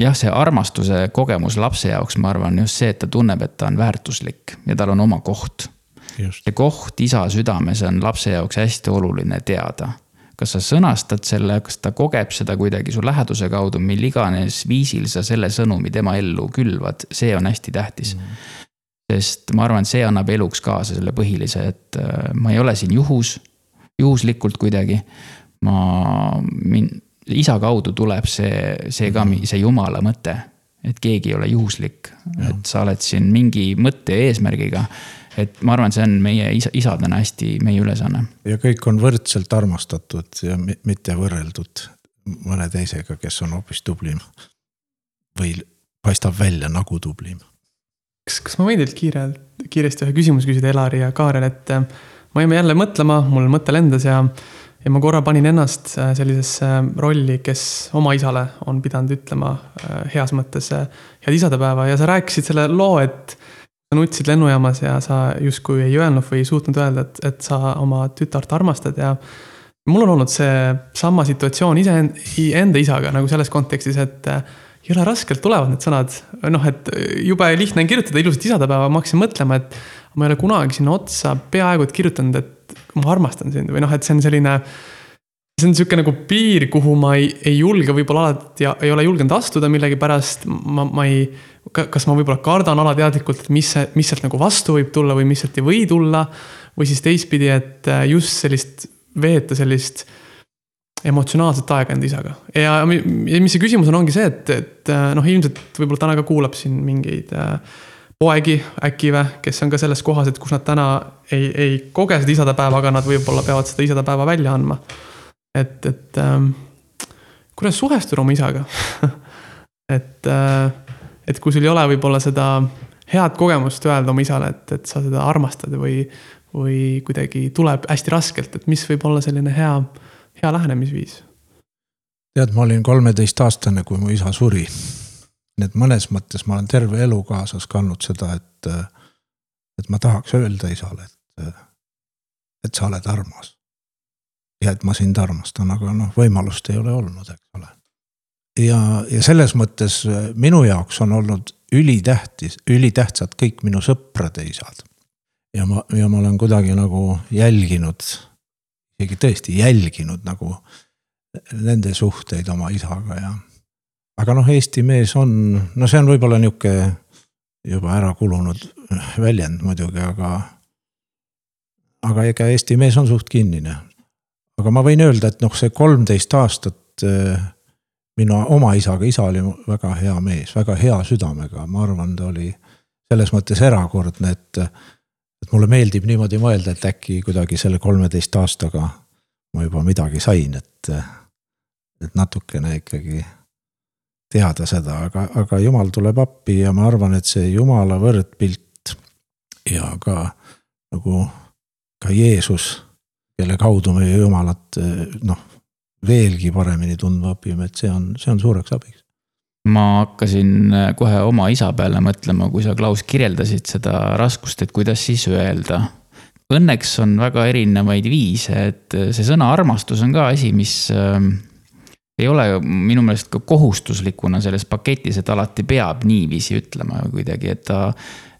jah, see armastuse kogemus lapse jaoks, ma arvan just see, et ta tunneb, et ta on väärtuslik ja tal on oma koht. see koht isa südames on lapse jaoks hästi oluline teada kas sa sõnastad selle, kas ta kogeb seda kuidagi su läheduse kaudu, mil iganes viisil sa selle sõnumi tema ellu külvad, see on hästi tähtis mm. -hmm. sest ma arvan, see annab eluks kaasa selle põhilise, et äh, ma ei ole siin juhus, juhuslikult kuidagi. ma, min-, isa kaudu tuleb see, see ka, mhm. see jumala mõte, et keegi ei ole juhuslik, et sa oled siin mingi mõtte ja eesmärgiga et ma arvan, see on meie isa, isadena hästi meie ülesanne. ja kõik on võrdselt armastatud ja mitte võrreldud mõne teisega, kes on hoopis tublim. või paistab välja nagu tublim. kas, kas ma võin teilt kiirelt, kiiresti ühe küsimuse küsida, Elari ja Kaarel, et äh, ma jäime jälle mõtlema, mul mõte lendas ja ja ma korra panin ennast äh, sellisesse rolli, kes oma isale on pidanud ütlema äh, heas mõttes head isadepäeva ja sa rääkisid selle loo, et sa nutsid lennujaamas ja sa justkui ei öelnud või ei suutnud öelda, et, et sa oma tütart armastad ja mul on olnud seesama situatsioon iseenda isaga nagu selles kontekstis, et jõle raskelt tulevad need sõnad. noh, et jube lihtne on kirjutada ilusat isadepäeva, ma hakkasin mõtlema, et ma ei ole kunagi sinna otsa peaaegu et kirjutanud, et ma armastan sind või noh, et see on selline see on sihuke nagu piir, kuhu ma ei, ei julge võib-olla alati, ei ole julgenud astuda millegipärast, ma, ma ei. kas ma võib-olla kardan alateadlikult, et mis mis sealt nagu vastu võib tulla või mis sealt ei või tulla. või siis teistpidi, et äh, just sellist, veeta sellist emotsionaalset aega enda isaga. ja, ja mis see küsimus on, ongi see, et, et äh, noh, ilmselt võib-olla täna ka kuulab siin mingeid äh, poegi äkki või, kes on ka selles kohas, et kus nad täna ei, ei koge seda isadepäeva, aga nad võib-olla peavad seda isadepäeva välja andma et, et ähm, kuidas suhestuda oma isaga et äh,, et kui sul ei ole võib-olla seda head kogemust öelda oma isale, et, et sa seda armastad või, või kuidagi tuleb hästi raskelt, et mis võib olla selline hea, hea lähenemisviis? tead, ma olin kolmeteistaastane, kui mu isa suri. nii et mõnes mõttes ma olen terve elu kaasas kandnud seda, et, et ma tahaks öelda isale, et, et sa oled armas ja et ma sind armastan, aga noh, võimalust ei ole olnud, eks ole. ja, ja selles mõttes äh, minu jaoks on olnud ülitähtis, ülitähtsad kõik minu sõprade isad. ja ma, ja ma olen kuidagi nagu jälginud, isegi tõesti jälginud nagu nende suhteid oma isaga ja. aga noh, Eesti mees on, no see on võib-olla nihuke juba ära kulunud väljend muidugi, aga. aga ega Eesti mees on suht kinnine, aga ma võin öelda, et noh, see kolmteist aastat äh, minu oma isaga, isa oli väga hea mees, väga hea südamega, ma arvan, ta oli selles mõttes erakordne, et. et mulle meeldib niimoodi mõelda, et äkki kuidagi selle kolmeteist aastaga ma juba midagi sain, et. et natukene ikkagi teada seda, aga, aga jumal tuleb appi ja ma arvan, et see jumala võrdpilt ja ka nagu ka Jeesus kelle kaudu me Jumalat noh, veelgi paremini tundma õpime, et see on, see on suureks abiks. ma hakkasin kohe oma isa peale mõtlema, kui sa, Klaus, kirjeldasid seda raskust, et kuidas siis öelda õnneks on väga erinevaid viise, et see sõna armastus on ka asi, mis äh, ei ole minu meelest ka kohustuslikuna selles paketis, et alati peab niiviisi ütlema kuidagi, et ta.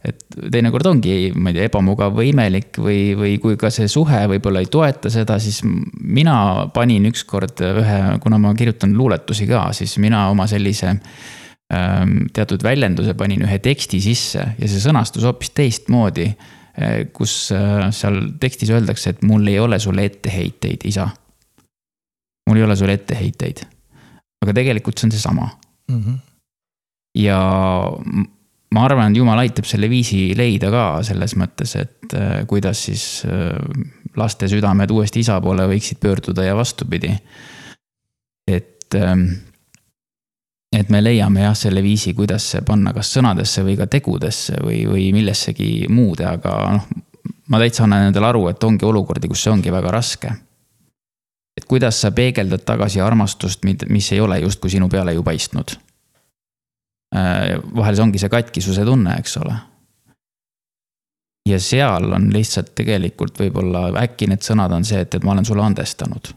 Et teinekord ongi, ma ei tea, ebamugav või imelik või, või kui ka see suhe võib-olla ei toeta seda, siis mina panin ükskord ühe, kuna ma kirjutan luuletusi ka, siis mina oma sellise ähm, teatud väljenduse panin ühe teksti sisse ja see sõnastus hoopis teistmoodi Eh, kus eh, seal tekstis öeldakse, et mul ei ole sulle etteheiteid, isa. mul ei ole sulle etteheiteid. aga tegelikult see on seesama mm. -hmm. ja ma arvan, et jumal aitab selle viisi leida ka selles mõttes, et eh, kuidas siis laste südamed uuesti isa poole võiksid pöörduda ja vastupidi. et et me leiame jah, selle viisi, kuidas see panna kas sõnadesse või ka tegudesse või, või millessegi muude, aga noh. ma täitsa annan endale aru, et ongi olukordi, kus see ongi väga raske. et kuidas sa peegeldad tagasi armastust, mis ei ole justkui sinu peale ju paistnud. Äh, vahel see ongi see katkisuse tunne, eks ole. ja seal on lihtsalt tegelikult võib-olla äkki need sõnad on see, et, et ma olen sulle andestanud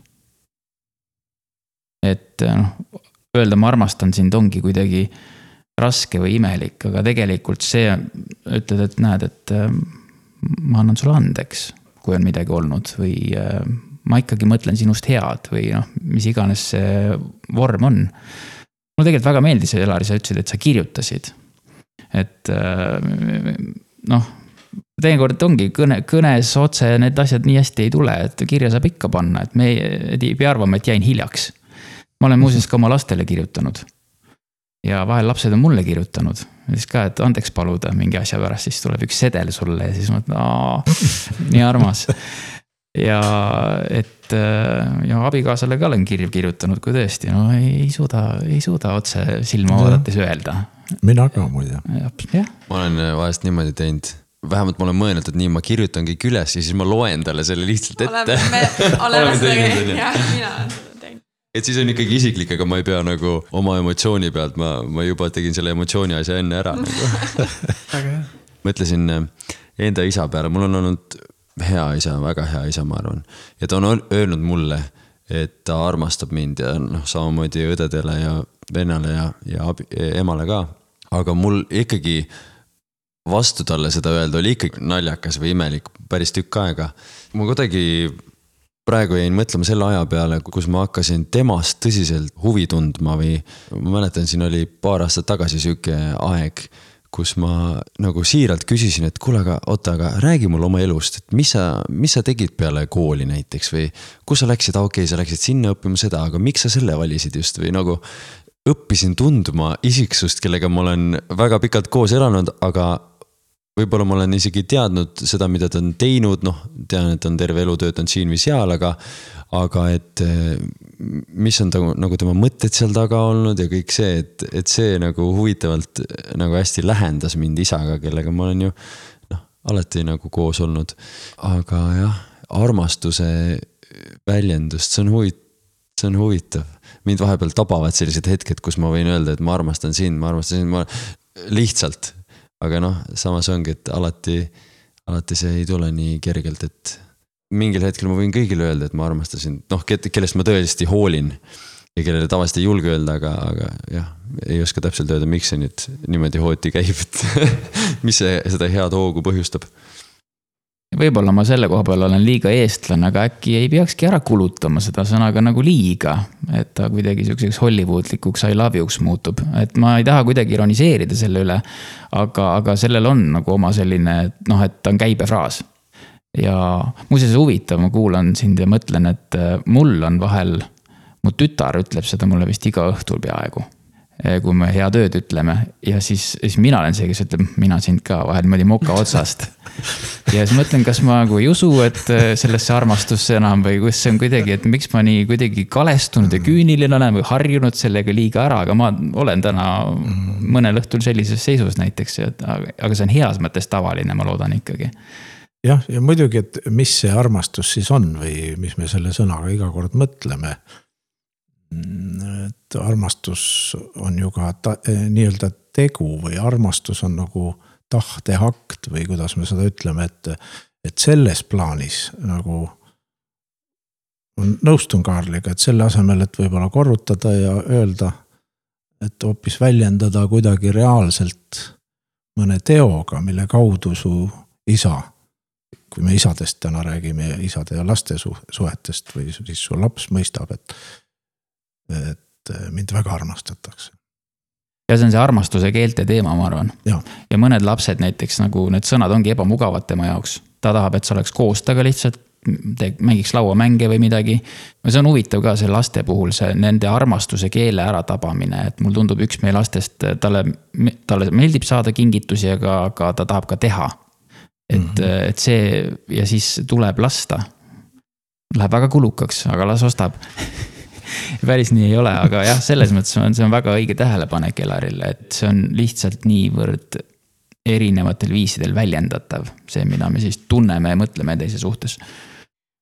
et noh, öelda ma armastan sind ongi kuidagi raske või imelik, aga tegelikult see, ütled, et näed, et äh, ma annan sulle andeks, kui on midagi olnud või äh, ma ikkagi mõtlen sinust head või noh, mis iganes see vorm on. Mulle tegelikult väga meeldis, Elari, sa ütlesid, et sa kirjutasid. et äh, noh, teinekord ongi kõne, kõnes otse need asjad nii hästi ei tule, et kirja saab ikka panna, et me ei, ei pea arvama, et jäin hiljaks ma olen muuseas ka oma lastele kirjutanud. ja vahel lapsed on mulle kirjutanud, siis ka, et andeks paluda mingi asja pärast, siis tuleb üks sedel sulle ja siis mõtled, nii armas. Ja et ja abikaasale ka olen kirju kirjutanud, kui tõesti no ei, ei suuda, ei suuda otse silma vaadates öelda. mina ka muide. ma olen vahest niimoodi teinud vähemalt ma olen mõelnud, et nii, ma kirjutan kõik üles ja siis ma loen talle selle lihtsalt ette. oleme, teinud, jah, mina olen et siis on ikkagi isiklik, aga ma ei pea nagu oma emotsiooni pealt, ma, ma juba tegin selle emotsiooni asja enne ära nagu. mõtlesin eh, enda isa peale, mul on olnud hea isa, väga hea isa, ma arvan. ja ta on öelnud mulle, et ta armastab mind ja noh, samamoodi õdedele ja vennale ja, ja abi, emale ka. aga mul ikkagi vastu talle seda öelda oli ikkagi naljakas või imelik päris tükk aega. ma kuidagi praegu jäin mõtlema selle aja peale, kus ma hakkasin temast tõsiselt huvi tundma või ma mäletan, siin oli paar aastat tagasi sihuke aeg, kus ma nagu siiralt küsisin, et kuule, aga oota, aga räägi mulle oma elust, et mis sa, mis sa tegid peale kooli näiteks või kus sa läksid, okei okay,, sa läksid sinna õppima seda, aga miks sa selle valisid just või nagu õppisin tundma isiksust, kellega ma olen väga pikalt koos elanud, aga võib-olla ma olen isegi teadnud seda, mida ta on teinud, noh, tean, et ta on terve elu töötanud siin või seal, aga. aga et mis on ta nagu tema mõtted seal taga olnud ja kõik see, et, et see nagu huvitavalt nagu hästi lähendas mind isaga, kellega ma olen ju noh, alati nagu koos olnud. aga jah, armastuse väljendust, see on huvitav, see on huvitav. mind vahepeal tabavad sellised hetked, kus ma võin öelda, et ma armastan sind, ma armastan sind, ma lihtsalt aga noh, samas ongi, et alati, alati see ei tule nii kergelt, et mingil hetkel ma võin kõigile öelda, et ma armastasin, noh, kellest ma tõesti hoolin. ja kellele tavaliselt ei julge öelda, aga, aga jah, ei oska täpselt öelda, miks see nüüd niimoodi hooti käib, et mis see, seda head hoogu põhjustab võib-olla ma selle koha peal olen liiga eestlane, aga äkki ei peakski ära kulutama seda sõna ka nagu liiga. et ta kuidagi sihukeseks Hollywooдлikuks I love you'ks muutub, et ma ei taha kuidagi ironiseerida selle üle. aga, aga sellel on nagu oma selline noh, et ta on käibefraas. ja muuseas huvitav, ma kuulan sind ja mõtlen, et mul on vahel, mu tütar ütleb seda mulle vist iga õhtul peaaegu kui me head ööd ütleme. Ja siis, siis mina olen see, kes ütleb, mina sind ka vahel niimoodi moka otsast. ja siis mõtlen, kas ma nagu ei usu, et eh, sellesse armastusse enam või kus see on kuidagi, et miks ma nii kuidagi kalestunud ja küüniline olen või harjunud sellega liiga ära, aga ma olen täna mõnel õhtul sellises seisus näiteks, aga see on heas mõttes tavaline, ma loodan ikkagi. Jah, ja muidugi, et mis see armastus siis on või mis me selle sõnaga iga kord mõtleme et armastus on ju ka ta, eh, nii-öelda tegu või armastus on nagu tahteakt või kuidas me seda ütleme, et. et selles plaanis nagu nõustun Kaarliga, et selle asemel, et võib-olla korrutada ja öelda, et hoopis väljendada kuidagi reaalselt mõne teoga, mille kaudu su isa, kui me isadest täna räägime, isade ja laste suhetest või siis su laps mõistab, et, et mind väga armastatakse ja see on see armastuse keelte teema, ma arvan. ja mõned lapsed näiteks nagu need sõnad ongi ebamugavad tema jaoks. ta tahab, et sa oleks koos temaga lihtsalt, mängiks lauamänge või midagi. see on huvitav ka see laste puhul, see nende armastuse keele äratabamine, et mulle tundub, üks meie lastest, talle, talle meeldib saada kingitusi, aga, aga ta tahab ka teha. et mm, -hmm. et see ja siis tuleb lasta. Läheb väga kulukaks, aga las ostab päris nii ei ole, aga jah, selles mõttes on, see on väga õige tähelepanek Elarile, et see on lihtsalt niivõrd erinevatel viisidel väljendatav, see, mida me siis tunneme ja mõtleme teise suhtes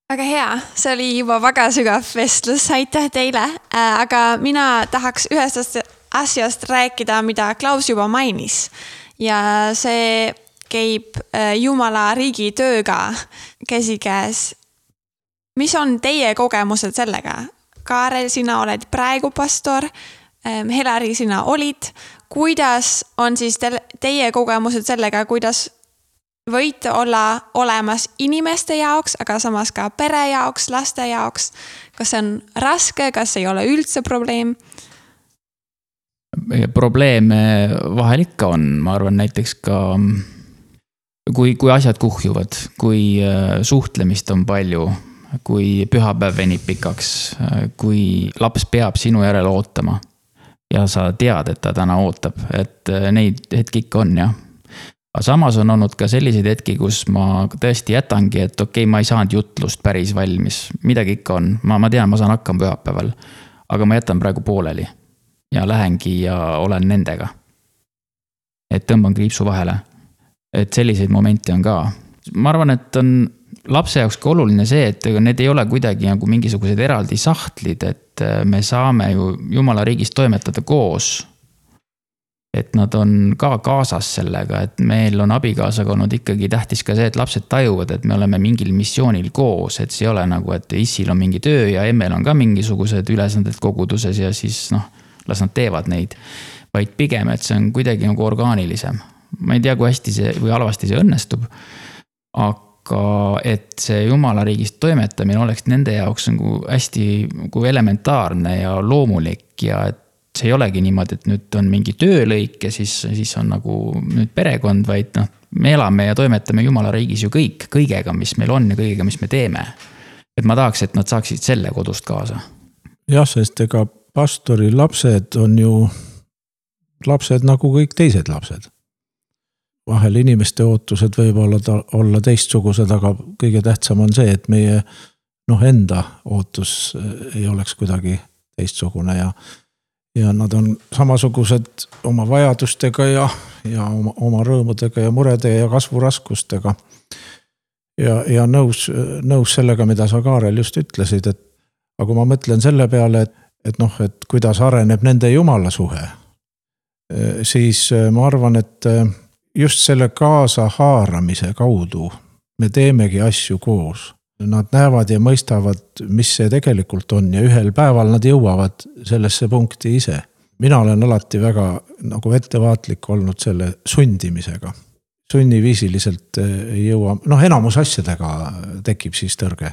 väga hea, see oli juba väga sügav vestlus, aitäh teile. Äh, aga mina tahaks ühest asjast rääkida, mida Klaus juba mainis. ja see käib äh, Jumala riigi tööga käsikäes. mis on teie kogemused sellega? Kaarel, sina oled praegu pastor. Helari, sina olid. kuidas on siis teie kogemused sellega, kuidas võite olla olemas inimeste jaoks, aga samas ka pere jaoks, laste jaoks. kas see on raske, kas ei ole üldse probleem? probleeme vahel ikka on, ma arvan, näiteks ka kui, kui asjad kuhjuvad, kui äh, suhtlemist on palju, kui pühapäev venib pikaks, kui laps peab sinu järele ootama ja sa tead, et ta täna ootab, et äh, neid hetki ikka on jah aga samas on olnud ka selliseid hetki, kus ma tõesti jätangi, et okei okay,, ma ei saanud jutlust päris valmis, midagi ikka on, ma, ma tean, ma saan hakkama pühapäeval. aga ma jätan praegu pooleli ja lähengi ja olen nendega. et tõmban kriipsu vahele. et selliseid momente on ka. ma arvan, et on lapse jaoks ka oluline see, et ega need ei ole kuidagi nagu mingisugused eraldi sahtlid, et me saame ju jumala riigis toimetada koos et nad on ka kaasas sellega, et meil on abikaasaga olnud ikkagi tähtis ka see, et lapsed tajuvad, et me oleme mingil missioonil koos, et see ei ole nagu, et issil on mingi töö ja emmel on ka mingisugused ülesanded koguduses ja siis noh, las nad teevad neid. vaid pigem, et see on kuidagi nagu orgaanilisem. ma ei tea, kui hästi see või halvasti see õnnestub. aga et see jumala riigist toimetamine oleks nende jaoks nagu hästi nagu elementaarne ja loomulik ja et see ei olegi niimoodi, et nüüd on mingi töölõik ja siis, siis on nagu nüüd perekond, vaid noh, me elame ja toimetame jumala riigis ju kõik, kõigega, mis meil on ja kõigega, mis me teeme. et ma tahaks, et nad saaksid selle kodust kaasa. jah, sest ega pastori lapsed on ju lapsed nagu kõik teised lapsed. Vahel inimeste ootused võivad olla teistsugused, aga kõige tähtsam on see, et meie noh, enda ootus ei oleks kuidagi teistsugune ja ja nad on samasugused oma vajadustega ja, ja oma, oma rõõmudega ja murede ja kasvuraskustega. ja, ja nõus, nõus sellega, mida sa, Kaarel, just ütlesid, et aga kui ma mõtlen selle peale, et, et noh, et kuidas areneb nende jumala suhe. siis ma arvan, et just selle kaasahaaramise kaudu me teemegi asju koos Nad näevad ja mõistavad, mis see tegelikult on ja ühel päeval nad jõuavad sellesse punkti ise. mina olen alati väga nagu ettevaatlik olnud selle sundimisega. sunniviisiliselt ei jõua, noh, enamus asjadega tekib siis tõrge.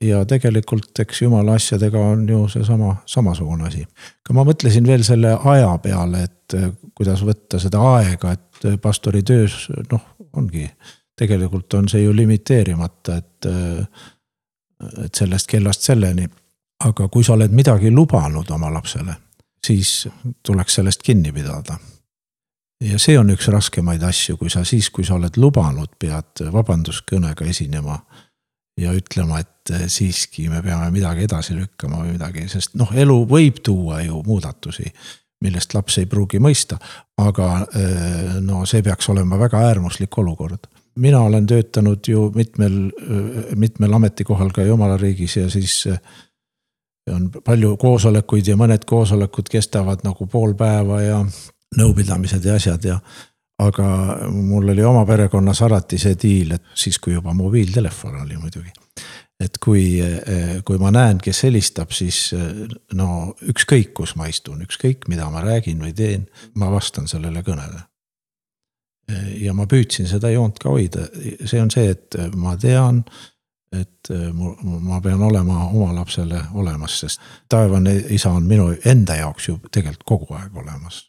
ja tegelikult, eks jumala asjadega on ju seesama, samasugune asi. aga ma mõtlesin veel selle aja peale, et kuidas võtta seda aega, et pastori töös noh, ongi tegelikult on see ju limiteerimata, et, et sellest kellast selleni. aga kui sa oled midagi lubanud oma lapsele, siis tuleks sellest kinni pidada. ja see on üks raskemaid asju, kui sa siis, kui sa oled lubanud, pead vabanduskõnega esinema ja ütlema, et siiski me peame midagi edasi lükkama või midagi, sest noh, elu võib tuua ju muudatusi, millest laps ei pruugi mõista. aga no see peaks olema väga äärmuslik olukord mina olen töötanud ju mitmel, mitmel ametikohal ka jumala riigis ja siis eh, on palju koosolekuid ja mõned koosolekud kestavad nagu pool päeva ja nõupidamised ja asjad ja. aga mul oli oma perekonnas alati see diil, et siis, kui juba mobiiltelefon oli muidugi. Et kui, kui ma näen, kes helistab, siis no ükskõik, kus ma istun, ükskõik, mida ma räägin või teen, ma vastan sellele kõnele. ja ma püüdsin seda joont ka hoida, see on see, et ma tean et ma pean olema oma lapsele olemas, sest taevane isa on minu enda jaoks ju tegelikult kogu aeg olemas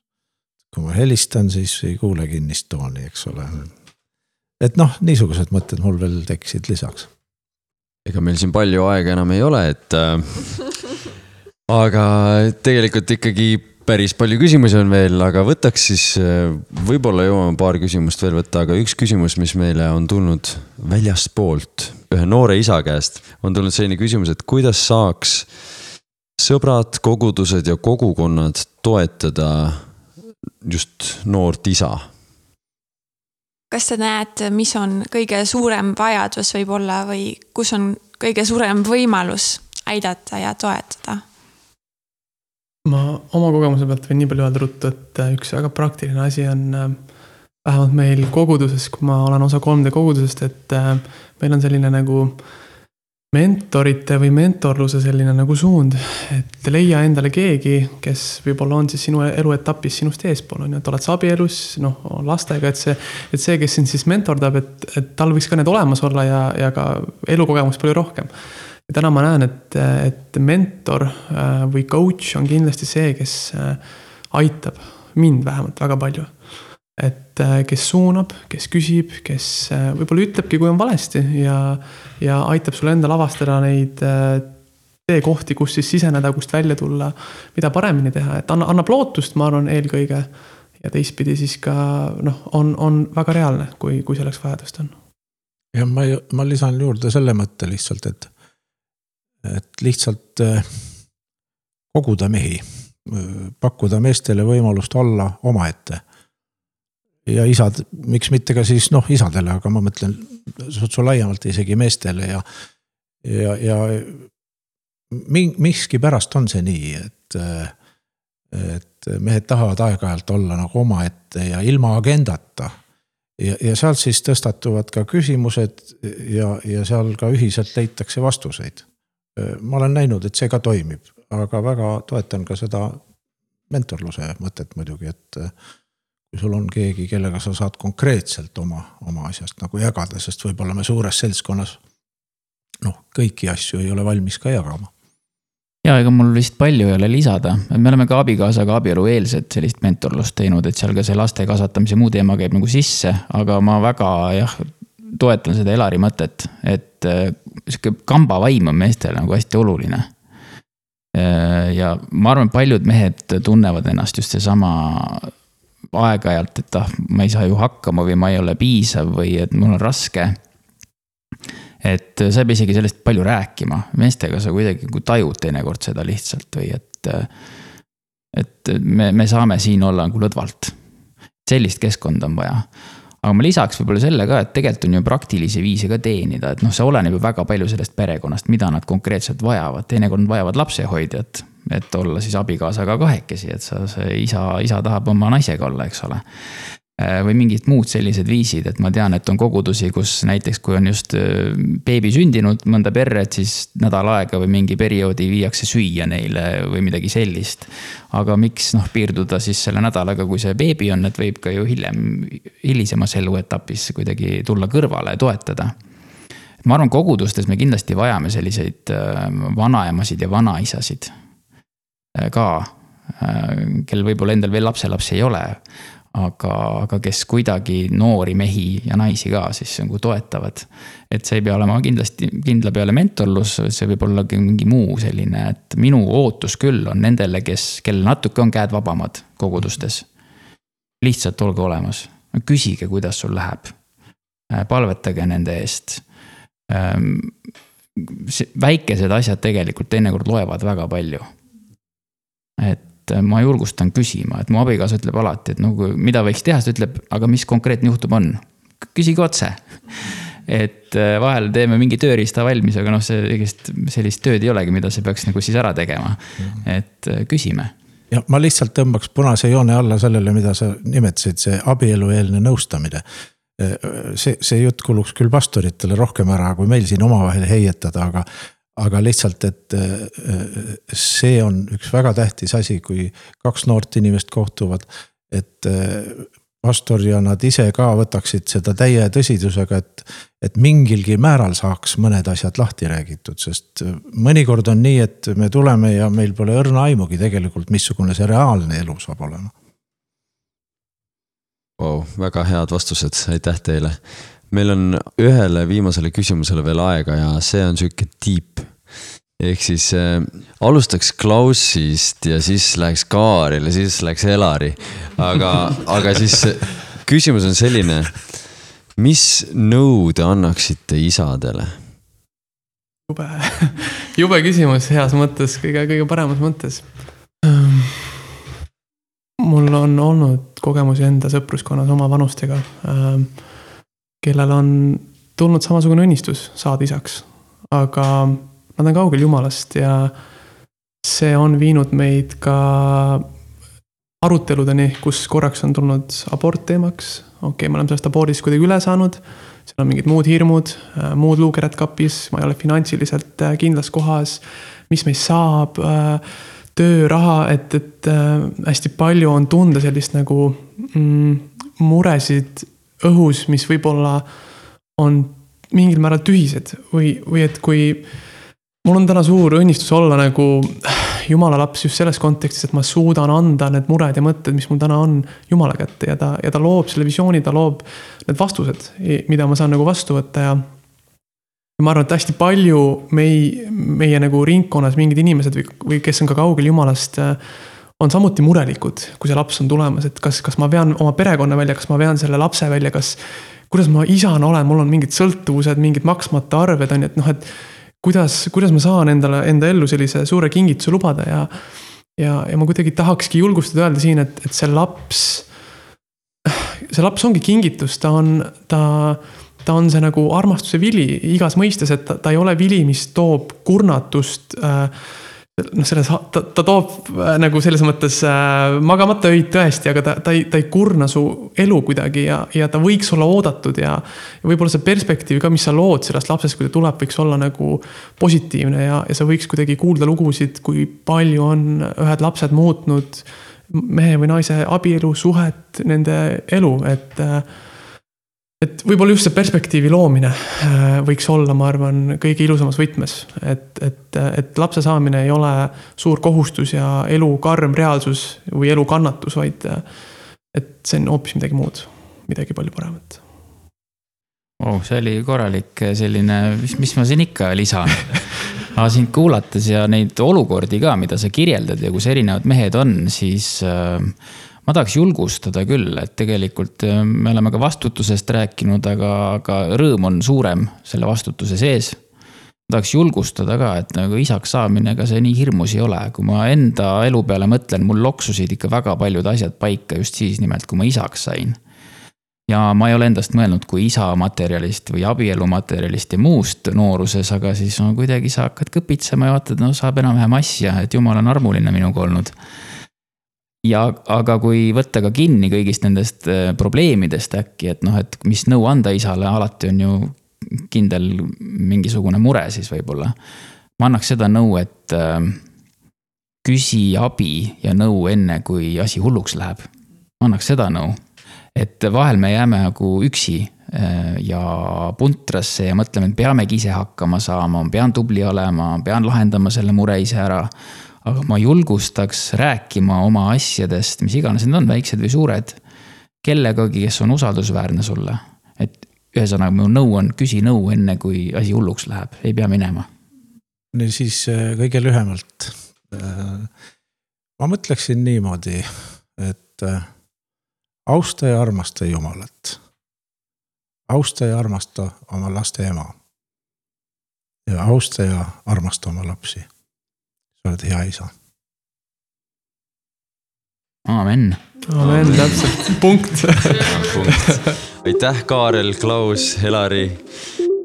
kui ma helistan, siis ei kuule kinnist tooni, eks ole. et noh, niisugused mõtted mul veel tekkisid lisaks. Ega meil siin palju aega enam ei ole, et äh, aga tegelikult ikkagi päris palju küsimusi on veel, aga võtaks siis, äh, võib-olla jõuame paar küsimust veel võtta, aga üks küsimus, mis meile on tulnud väljastpoolt, ühe noore isa käest, on tulnud selline küsimus, et kuidas saaks sõbrad, kogudused ja kogukonnad toetada just noort isa. Kas sa näed, mis on kõige suurem vajadus võib-olla või kus on kõige suurem võimalus aidata ja toetada? ma oma kogemuse pealt võin nii palju öelda ruttu, et äh, üks väga praktiline asi on äh, vähemalt meil koguduses, kui ma olen osa 3D kogudusest, et äh, meil on selline nagu äh, mentorite või mentorluse selline nagu suund, et leia endale keegi, kes võib-olla on siis sinu eluetapis sinust eespool, on ju, et oled sa abielus, noh, lastega, et see, et see, kes sind siis mentordab, et, et tal võiks ka need olemas olla ja, ja ka elukogemus palju rohkem. ja täna ma näen, et, et mentor äh, või coach on kindlasti see, kes äh, aitab mind vähemalt väga palju et äh, kes suunab, kes küsib, kes äh, võib-olla ütlebki, kui on valesti ja, ja aitab sul endal avastada neid äh, teekohti, kus siis siseneda, kust välja tulla, mida paremini teha, et anna, annab lootust, ma arvan, eelkõige. ja teistpidi siis ka noh, on, on väga reaalne, kui, kui selleks vajadust on. ja ma, ma lisan juurde selle mõtte lihtsalt, et, et lihtsalt koguda mehi, pakkuda meestele võimalust olla omaette ja isad, miks mitte ka siis noh, isadele, aga ma mõtlen sutsu laiemalt isegi meestele ja, ja, ja miskipärast on see nii, et, et mehed tahavad aeg-ajalt olla nagu omaette ja ilma agendata. ja, ja sealt siis tõstatuvad ka küsimused ja, ja seal ka ühiselt leitakse vastuseid. ma olen näinud, et see ka toimib, aga väga toetan ka seda mentorluse mõtet muidugi, et sul on keegi, kellega sa saad konkreetselt oma, oma asjast nagu jagada, sest võib-olla me suures seltskonnas noh, kõiki asju ei ole valmis ka jagama. ja ega mul vist palju ei ole lisada, me oleme ka abikaasaga abielueelset sellist mentorlust teinud, et seal ka see laste kasvatamise muu teema käib nagu sisse, aga ma väga jah, toetan seda Elari mõtet, et äh, sihuke kambavaim on meestel nagu hästi oluline äh, ja ma arvan, paljud mehed tunnevad ennast just seesama aeg-ajalt, et ah, ma ei saa ju hakkama või ma ei ole piisav või et mul on raske. et sa ei pea isegi sellest palju rääkima, meestega sa kuidagi nagu tajud teinekord seda lihtsalt või et. et me, me saame siin olla nagu lõdvalt. sellist keskkonda on vaja aga ma lisaks võib-olla selle ka, et tegelikult on ju praktilisi viise ka teenida, et noh, see oleneb ju väga palju sellest perekonnast, mida nad konkreetselt vajavad, teinekord vajavad lapsehoidjat et olla siis abikaasaga kahekesi, et sa, see isa, isa tahab oma naisega olla, eks ole. Äh, või mingid muud sellised viisid, et ma tean, et on kogudusi, kus näiteks, kui on just äh, beebi sündinud mõnda perre, et siis nädal aega või mingi perioodi viiakse süüa neile või midagi sellist. aga miks noh, piirduda siis selle nädalaga, kui see beebi on, et võib ka ju hiljem, hilisemas eluetapis kuidagi tulla kõrvale ja toetada ma arvan, kogudustes me kindlasti vajame selliseid äh, vanaemasid ja vanaisasid ka, äh, kel võib-olla endal veel lapselapsi ei ole. aga, aga kes kuidagi noori mehi ja naisi ka siis nagu toetavad. et see ei pea olema kindlasti kindla peale mentorlus, see võib olla mingi muu selline, et minu ootus küll on nendele, kes, kellel natuke on käed vabamad kogudustes. lihtsalt olge olemas, küsige, kuidas sul läheb. Äh, palvetage nende eest väikesed asjad tegelikult teinekord loevad väga palju et äh, ma julgustan küsima, et mu abikaasa ütleb alati, et nagu mida võiks teha, siis ta ütleb, aga mis konkreetne juhtum on? küsige otse. et äh, vahel teeme mingi tööriista valmis, aga noh, sellist, sellist tööd ei olegi, mida sa peaks nagu siis ära tegema. et äh, küsime ja ma lihtsalt tõmbaks punase joone alla sellele, mida sa nimetasid, see abielueelne nõustamine. see, see jutt kuluks küll pastoritele rohkem ära, kui meil siin omavahel heietada, aga, aga lihtsalt, et see on üks väga tähtis asi, kui kaks noort inimest kohtuvad, et pastor ja nad ise ka võtaksid seda täie tõsidusega, et, et mingilgi määral saaks mõned asjad lahti räägitud, sest mõnikord on nii, et me tuleme ja meil pole õrna aimugi tegelikult, missugune see reaalne elu saab olema. Vau, väga head vastused, aitäh teile. Meil on ühele viimasele küsimusele veel aega ja see on sihuke deep ehk siis äh, alustaks Klausist ja siis läheks Kaarile, siis läks Elari. aga, aga siis küsimus on selline. mis nõu te annaksite isadele? jube, jube küsimus heas mõttes, kõige, kõige paremas mõttes. mul on olnud kogemusi enda sõpruskonnas oma vanustega, kellel on tulnud samasugune õnnistus saada isaks, aga nad on kaugel Jumalast ja see on viinud meid ka aruteludeni, kus korraks on tulnud abort teemaks. okei okay,, me oleme sellest abordist kuidagi üle saanud, seal on mingid muud hirmud, äh, muud luukerad kapis, ma ei ole finantsiliselt äh, kindlas kohas. mis meist saab, äh, töö, raha, et, et hästi palju on tunda sellist nagu mm, muresid õhus, mis võib-olla on mingil määral tühised või, või et kui mul on täna suur õnnistus olla nagu jumala laps just selles kontekstis, et ma suudan anda need mured ja mõtted, mis mul täna on, jumala kätte ja ta, ja ta loob selle visiooni, ta loob need vastused, mida ma saan nagu vastu võtta ja. ma arvan, et hästi palju mei-, meie nagu ringkonnas mingid inimesed või, või kes on ka kaugel jumalast on samuti murelikud, kui see laps on tulemas, et kas, kas ma vean oma perekonna välja, kas ma vean selle lapse välja, kas. kuidas ma isana olen, mul on mingid sõltuvused, mingid maksmata arved on ju, et noh, et kuidas, kuidas ma saan endale, enda ellu sellise suure kingituse lubada ja. ja, ja ma kuidagi tahakski julgustada, öelda siin, et, et see laps. see laps ongi kingitus, ta on, ta, ta on see nagu armastuse vili igas mõistes, et ta, ta ei ole vili, mis toob kurnatust äh, noh, selles, ta, ta toob äh, nagu selles mõttes äh, magamata öid tõesti, aga ta, ta ei, ta ei kurna su elu kuidagi ja, ja ta võiks olla oodatud ja. ja võib-olla see perspektiiv ka, mis sa lood sellest lapsest, kui ta tuleb, võiks olla nagu positiivne ja, ja sa võiks kuidagi kuulda lugusid, kui palju on ühed lapsed muutnud mehe või naise abielu, suhet, nende elu, et äh, et võib-olla just see perspektiivi loomine äh, võiks olla, ma arvan, kõige ilusamas võtmes, et, et, et lapse saamine ei ole suur kohustus ja elu karm reaalsus või elu kannatus, vaid et see on hoopis midagi muud, midagi palju paremat oh,. see oli korralik selline, mis, mis ma siin ikka lisan aga sind kuulates ja neid olukordi ka, mida sa kirjeldad ja kus erinevad mehed on, siis äh, ma tahaks julgustada küll, et tegelikult äh, me oleme ka vastutusest rääkinud, aga, aga rõõm on suurem selle vastutuse sees. tahaks julgustada ka, et nagu isaks saamine, ega see nii hirmus ei ole, kui ma enda elu peale mõtlen, mul loksusid ikka väga paljud asjad paika just siis nimelt, kui ma isaks sain. Ja ma ei ole endast mõelnud kui isa materjalist või abielu materjalist ja muust nooruses, aga siis no kuidagi sa hakkad kõpitsema ja vaatad, no saab enam-vähem asja, et jumal on armuline minuga olnud ja, aga kui võtta ka kinni kõigist nendest äh, probleemidest äkki, et noh, et mis nõu anda isale, alati on ju kindel mingisugune mure siis võib-olla. ma annaks seda nõu, et äh, küsi abi ja nõu enne, kui asi hulluks läheb. ma annaks seda nõu, et vahel me jääme nagu üksi äh, ja puntrasse ja mõtleme, et peamegi ise hakkama saama, ma pean tubli olema, pean lahendama selle mure ise ära aga ma julgustaks rääkima oma asjadest, mis iganes need on, väiksed või suured, kellegagi, kes on usaldusväärne sulle. et ühesõnaga, mu nõu on, küsi nõu enne, kui asi hulluks läheb, ei pea minema. siis äh, kõige lühemalt. Äh, ma mõtleksin niimoodi, et äh, austa ja armasta Jumalat. austa ja armasta oma laste ema. ja austa ja armasta oma lapsi sa oled hea isa. Aamen. Aamen, täpselt, punkt aitäh, Kaarel, Klaus, Helari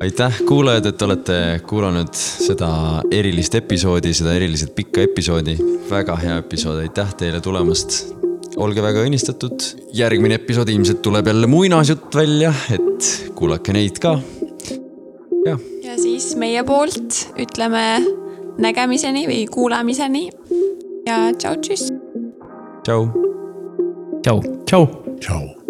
aitäh, kuulajad, et olete kuulanud seda erilist episoodi, seda eriliselt pikka episoodi. väga hea episood, aitäh teile tulemast. olge väga õnnistatud. järgmine episood ilmselt tuleb jälle muinasjutt välja, et kuulake neid ka. ja siis meie poolt ütleme nägemiseni või kuulamiseni. ja tšau, tšüss. tšau. tšau. tšau. tšau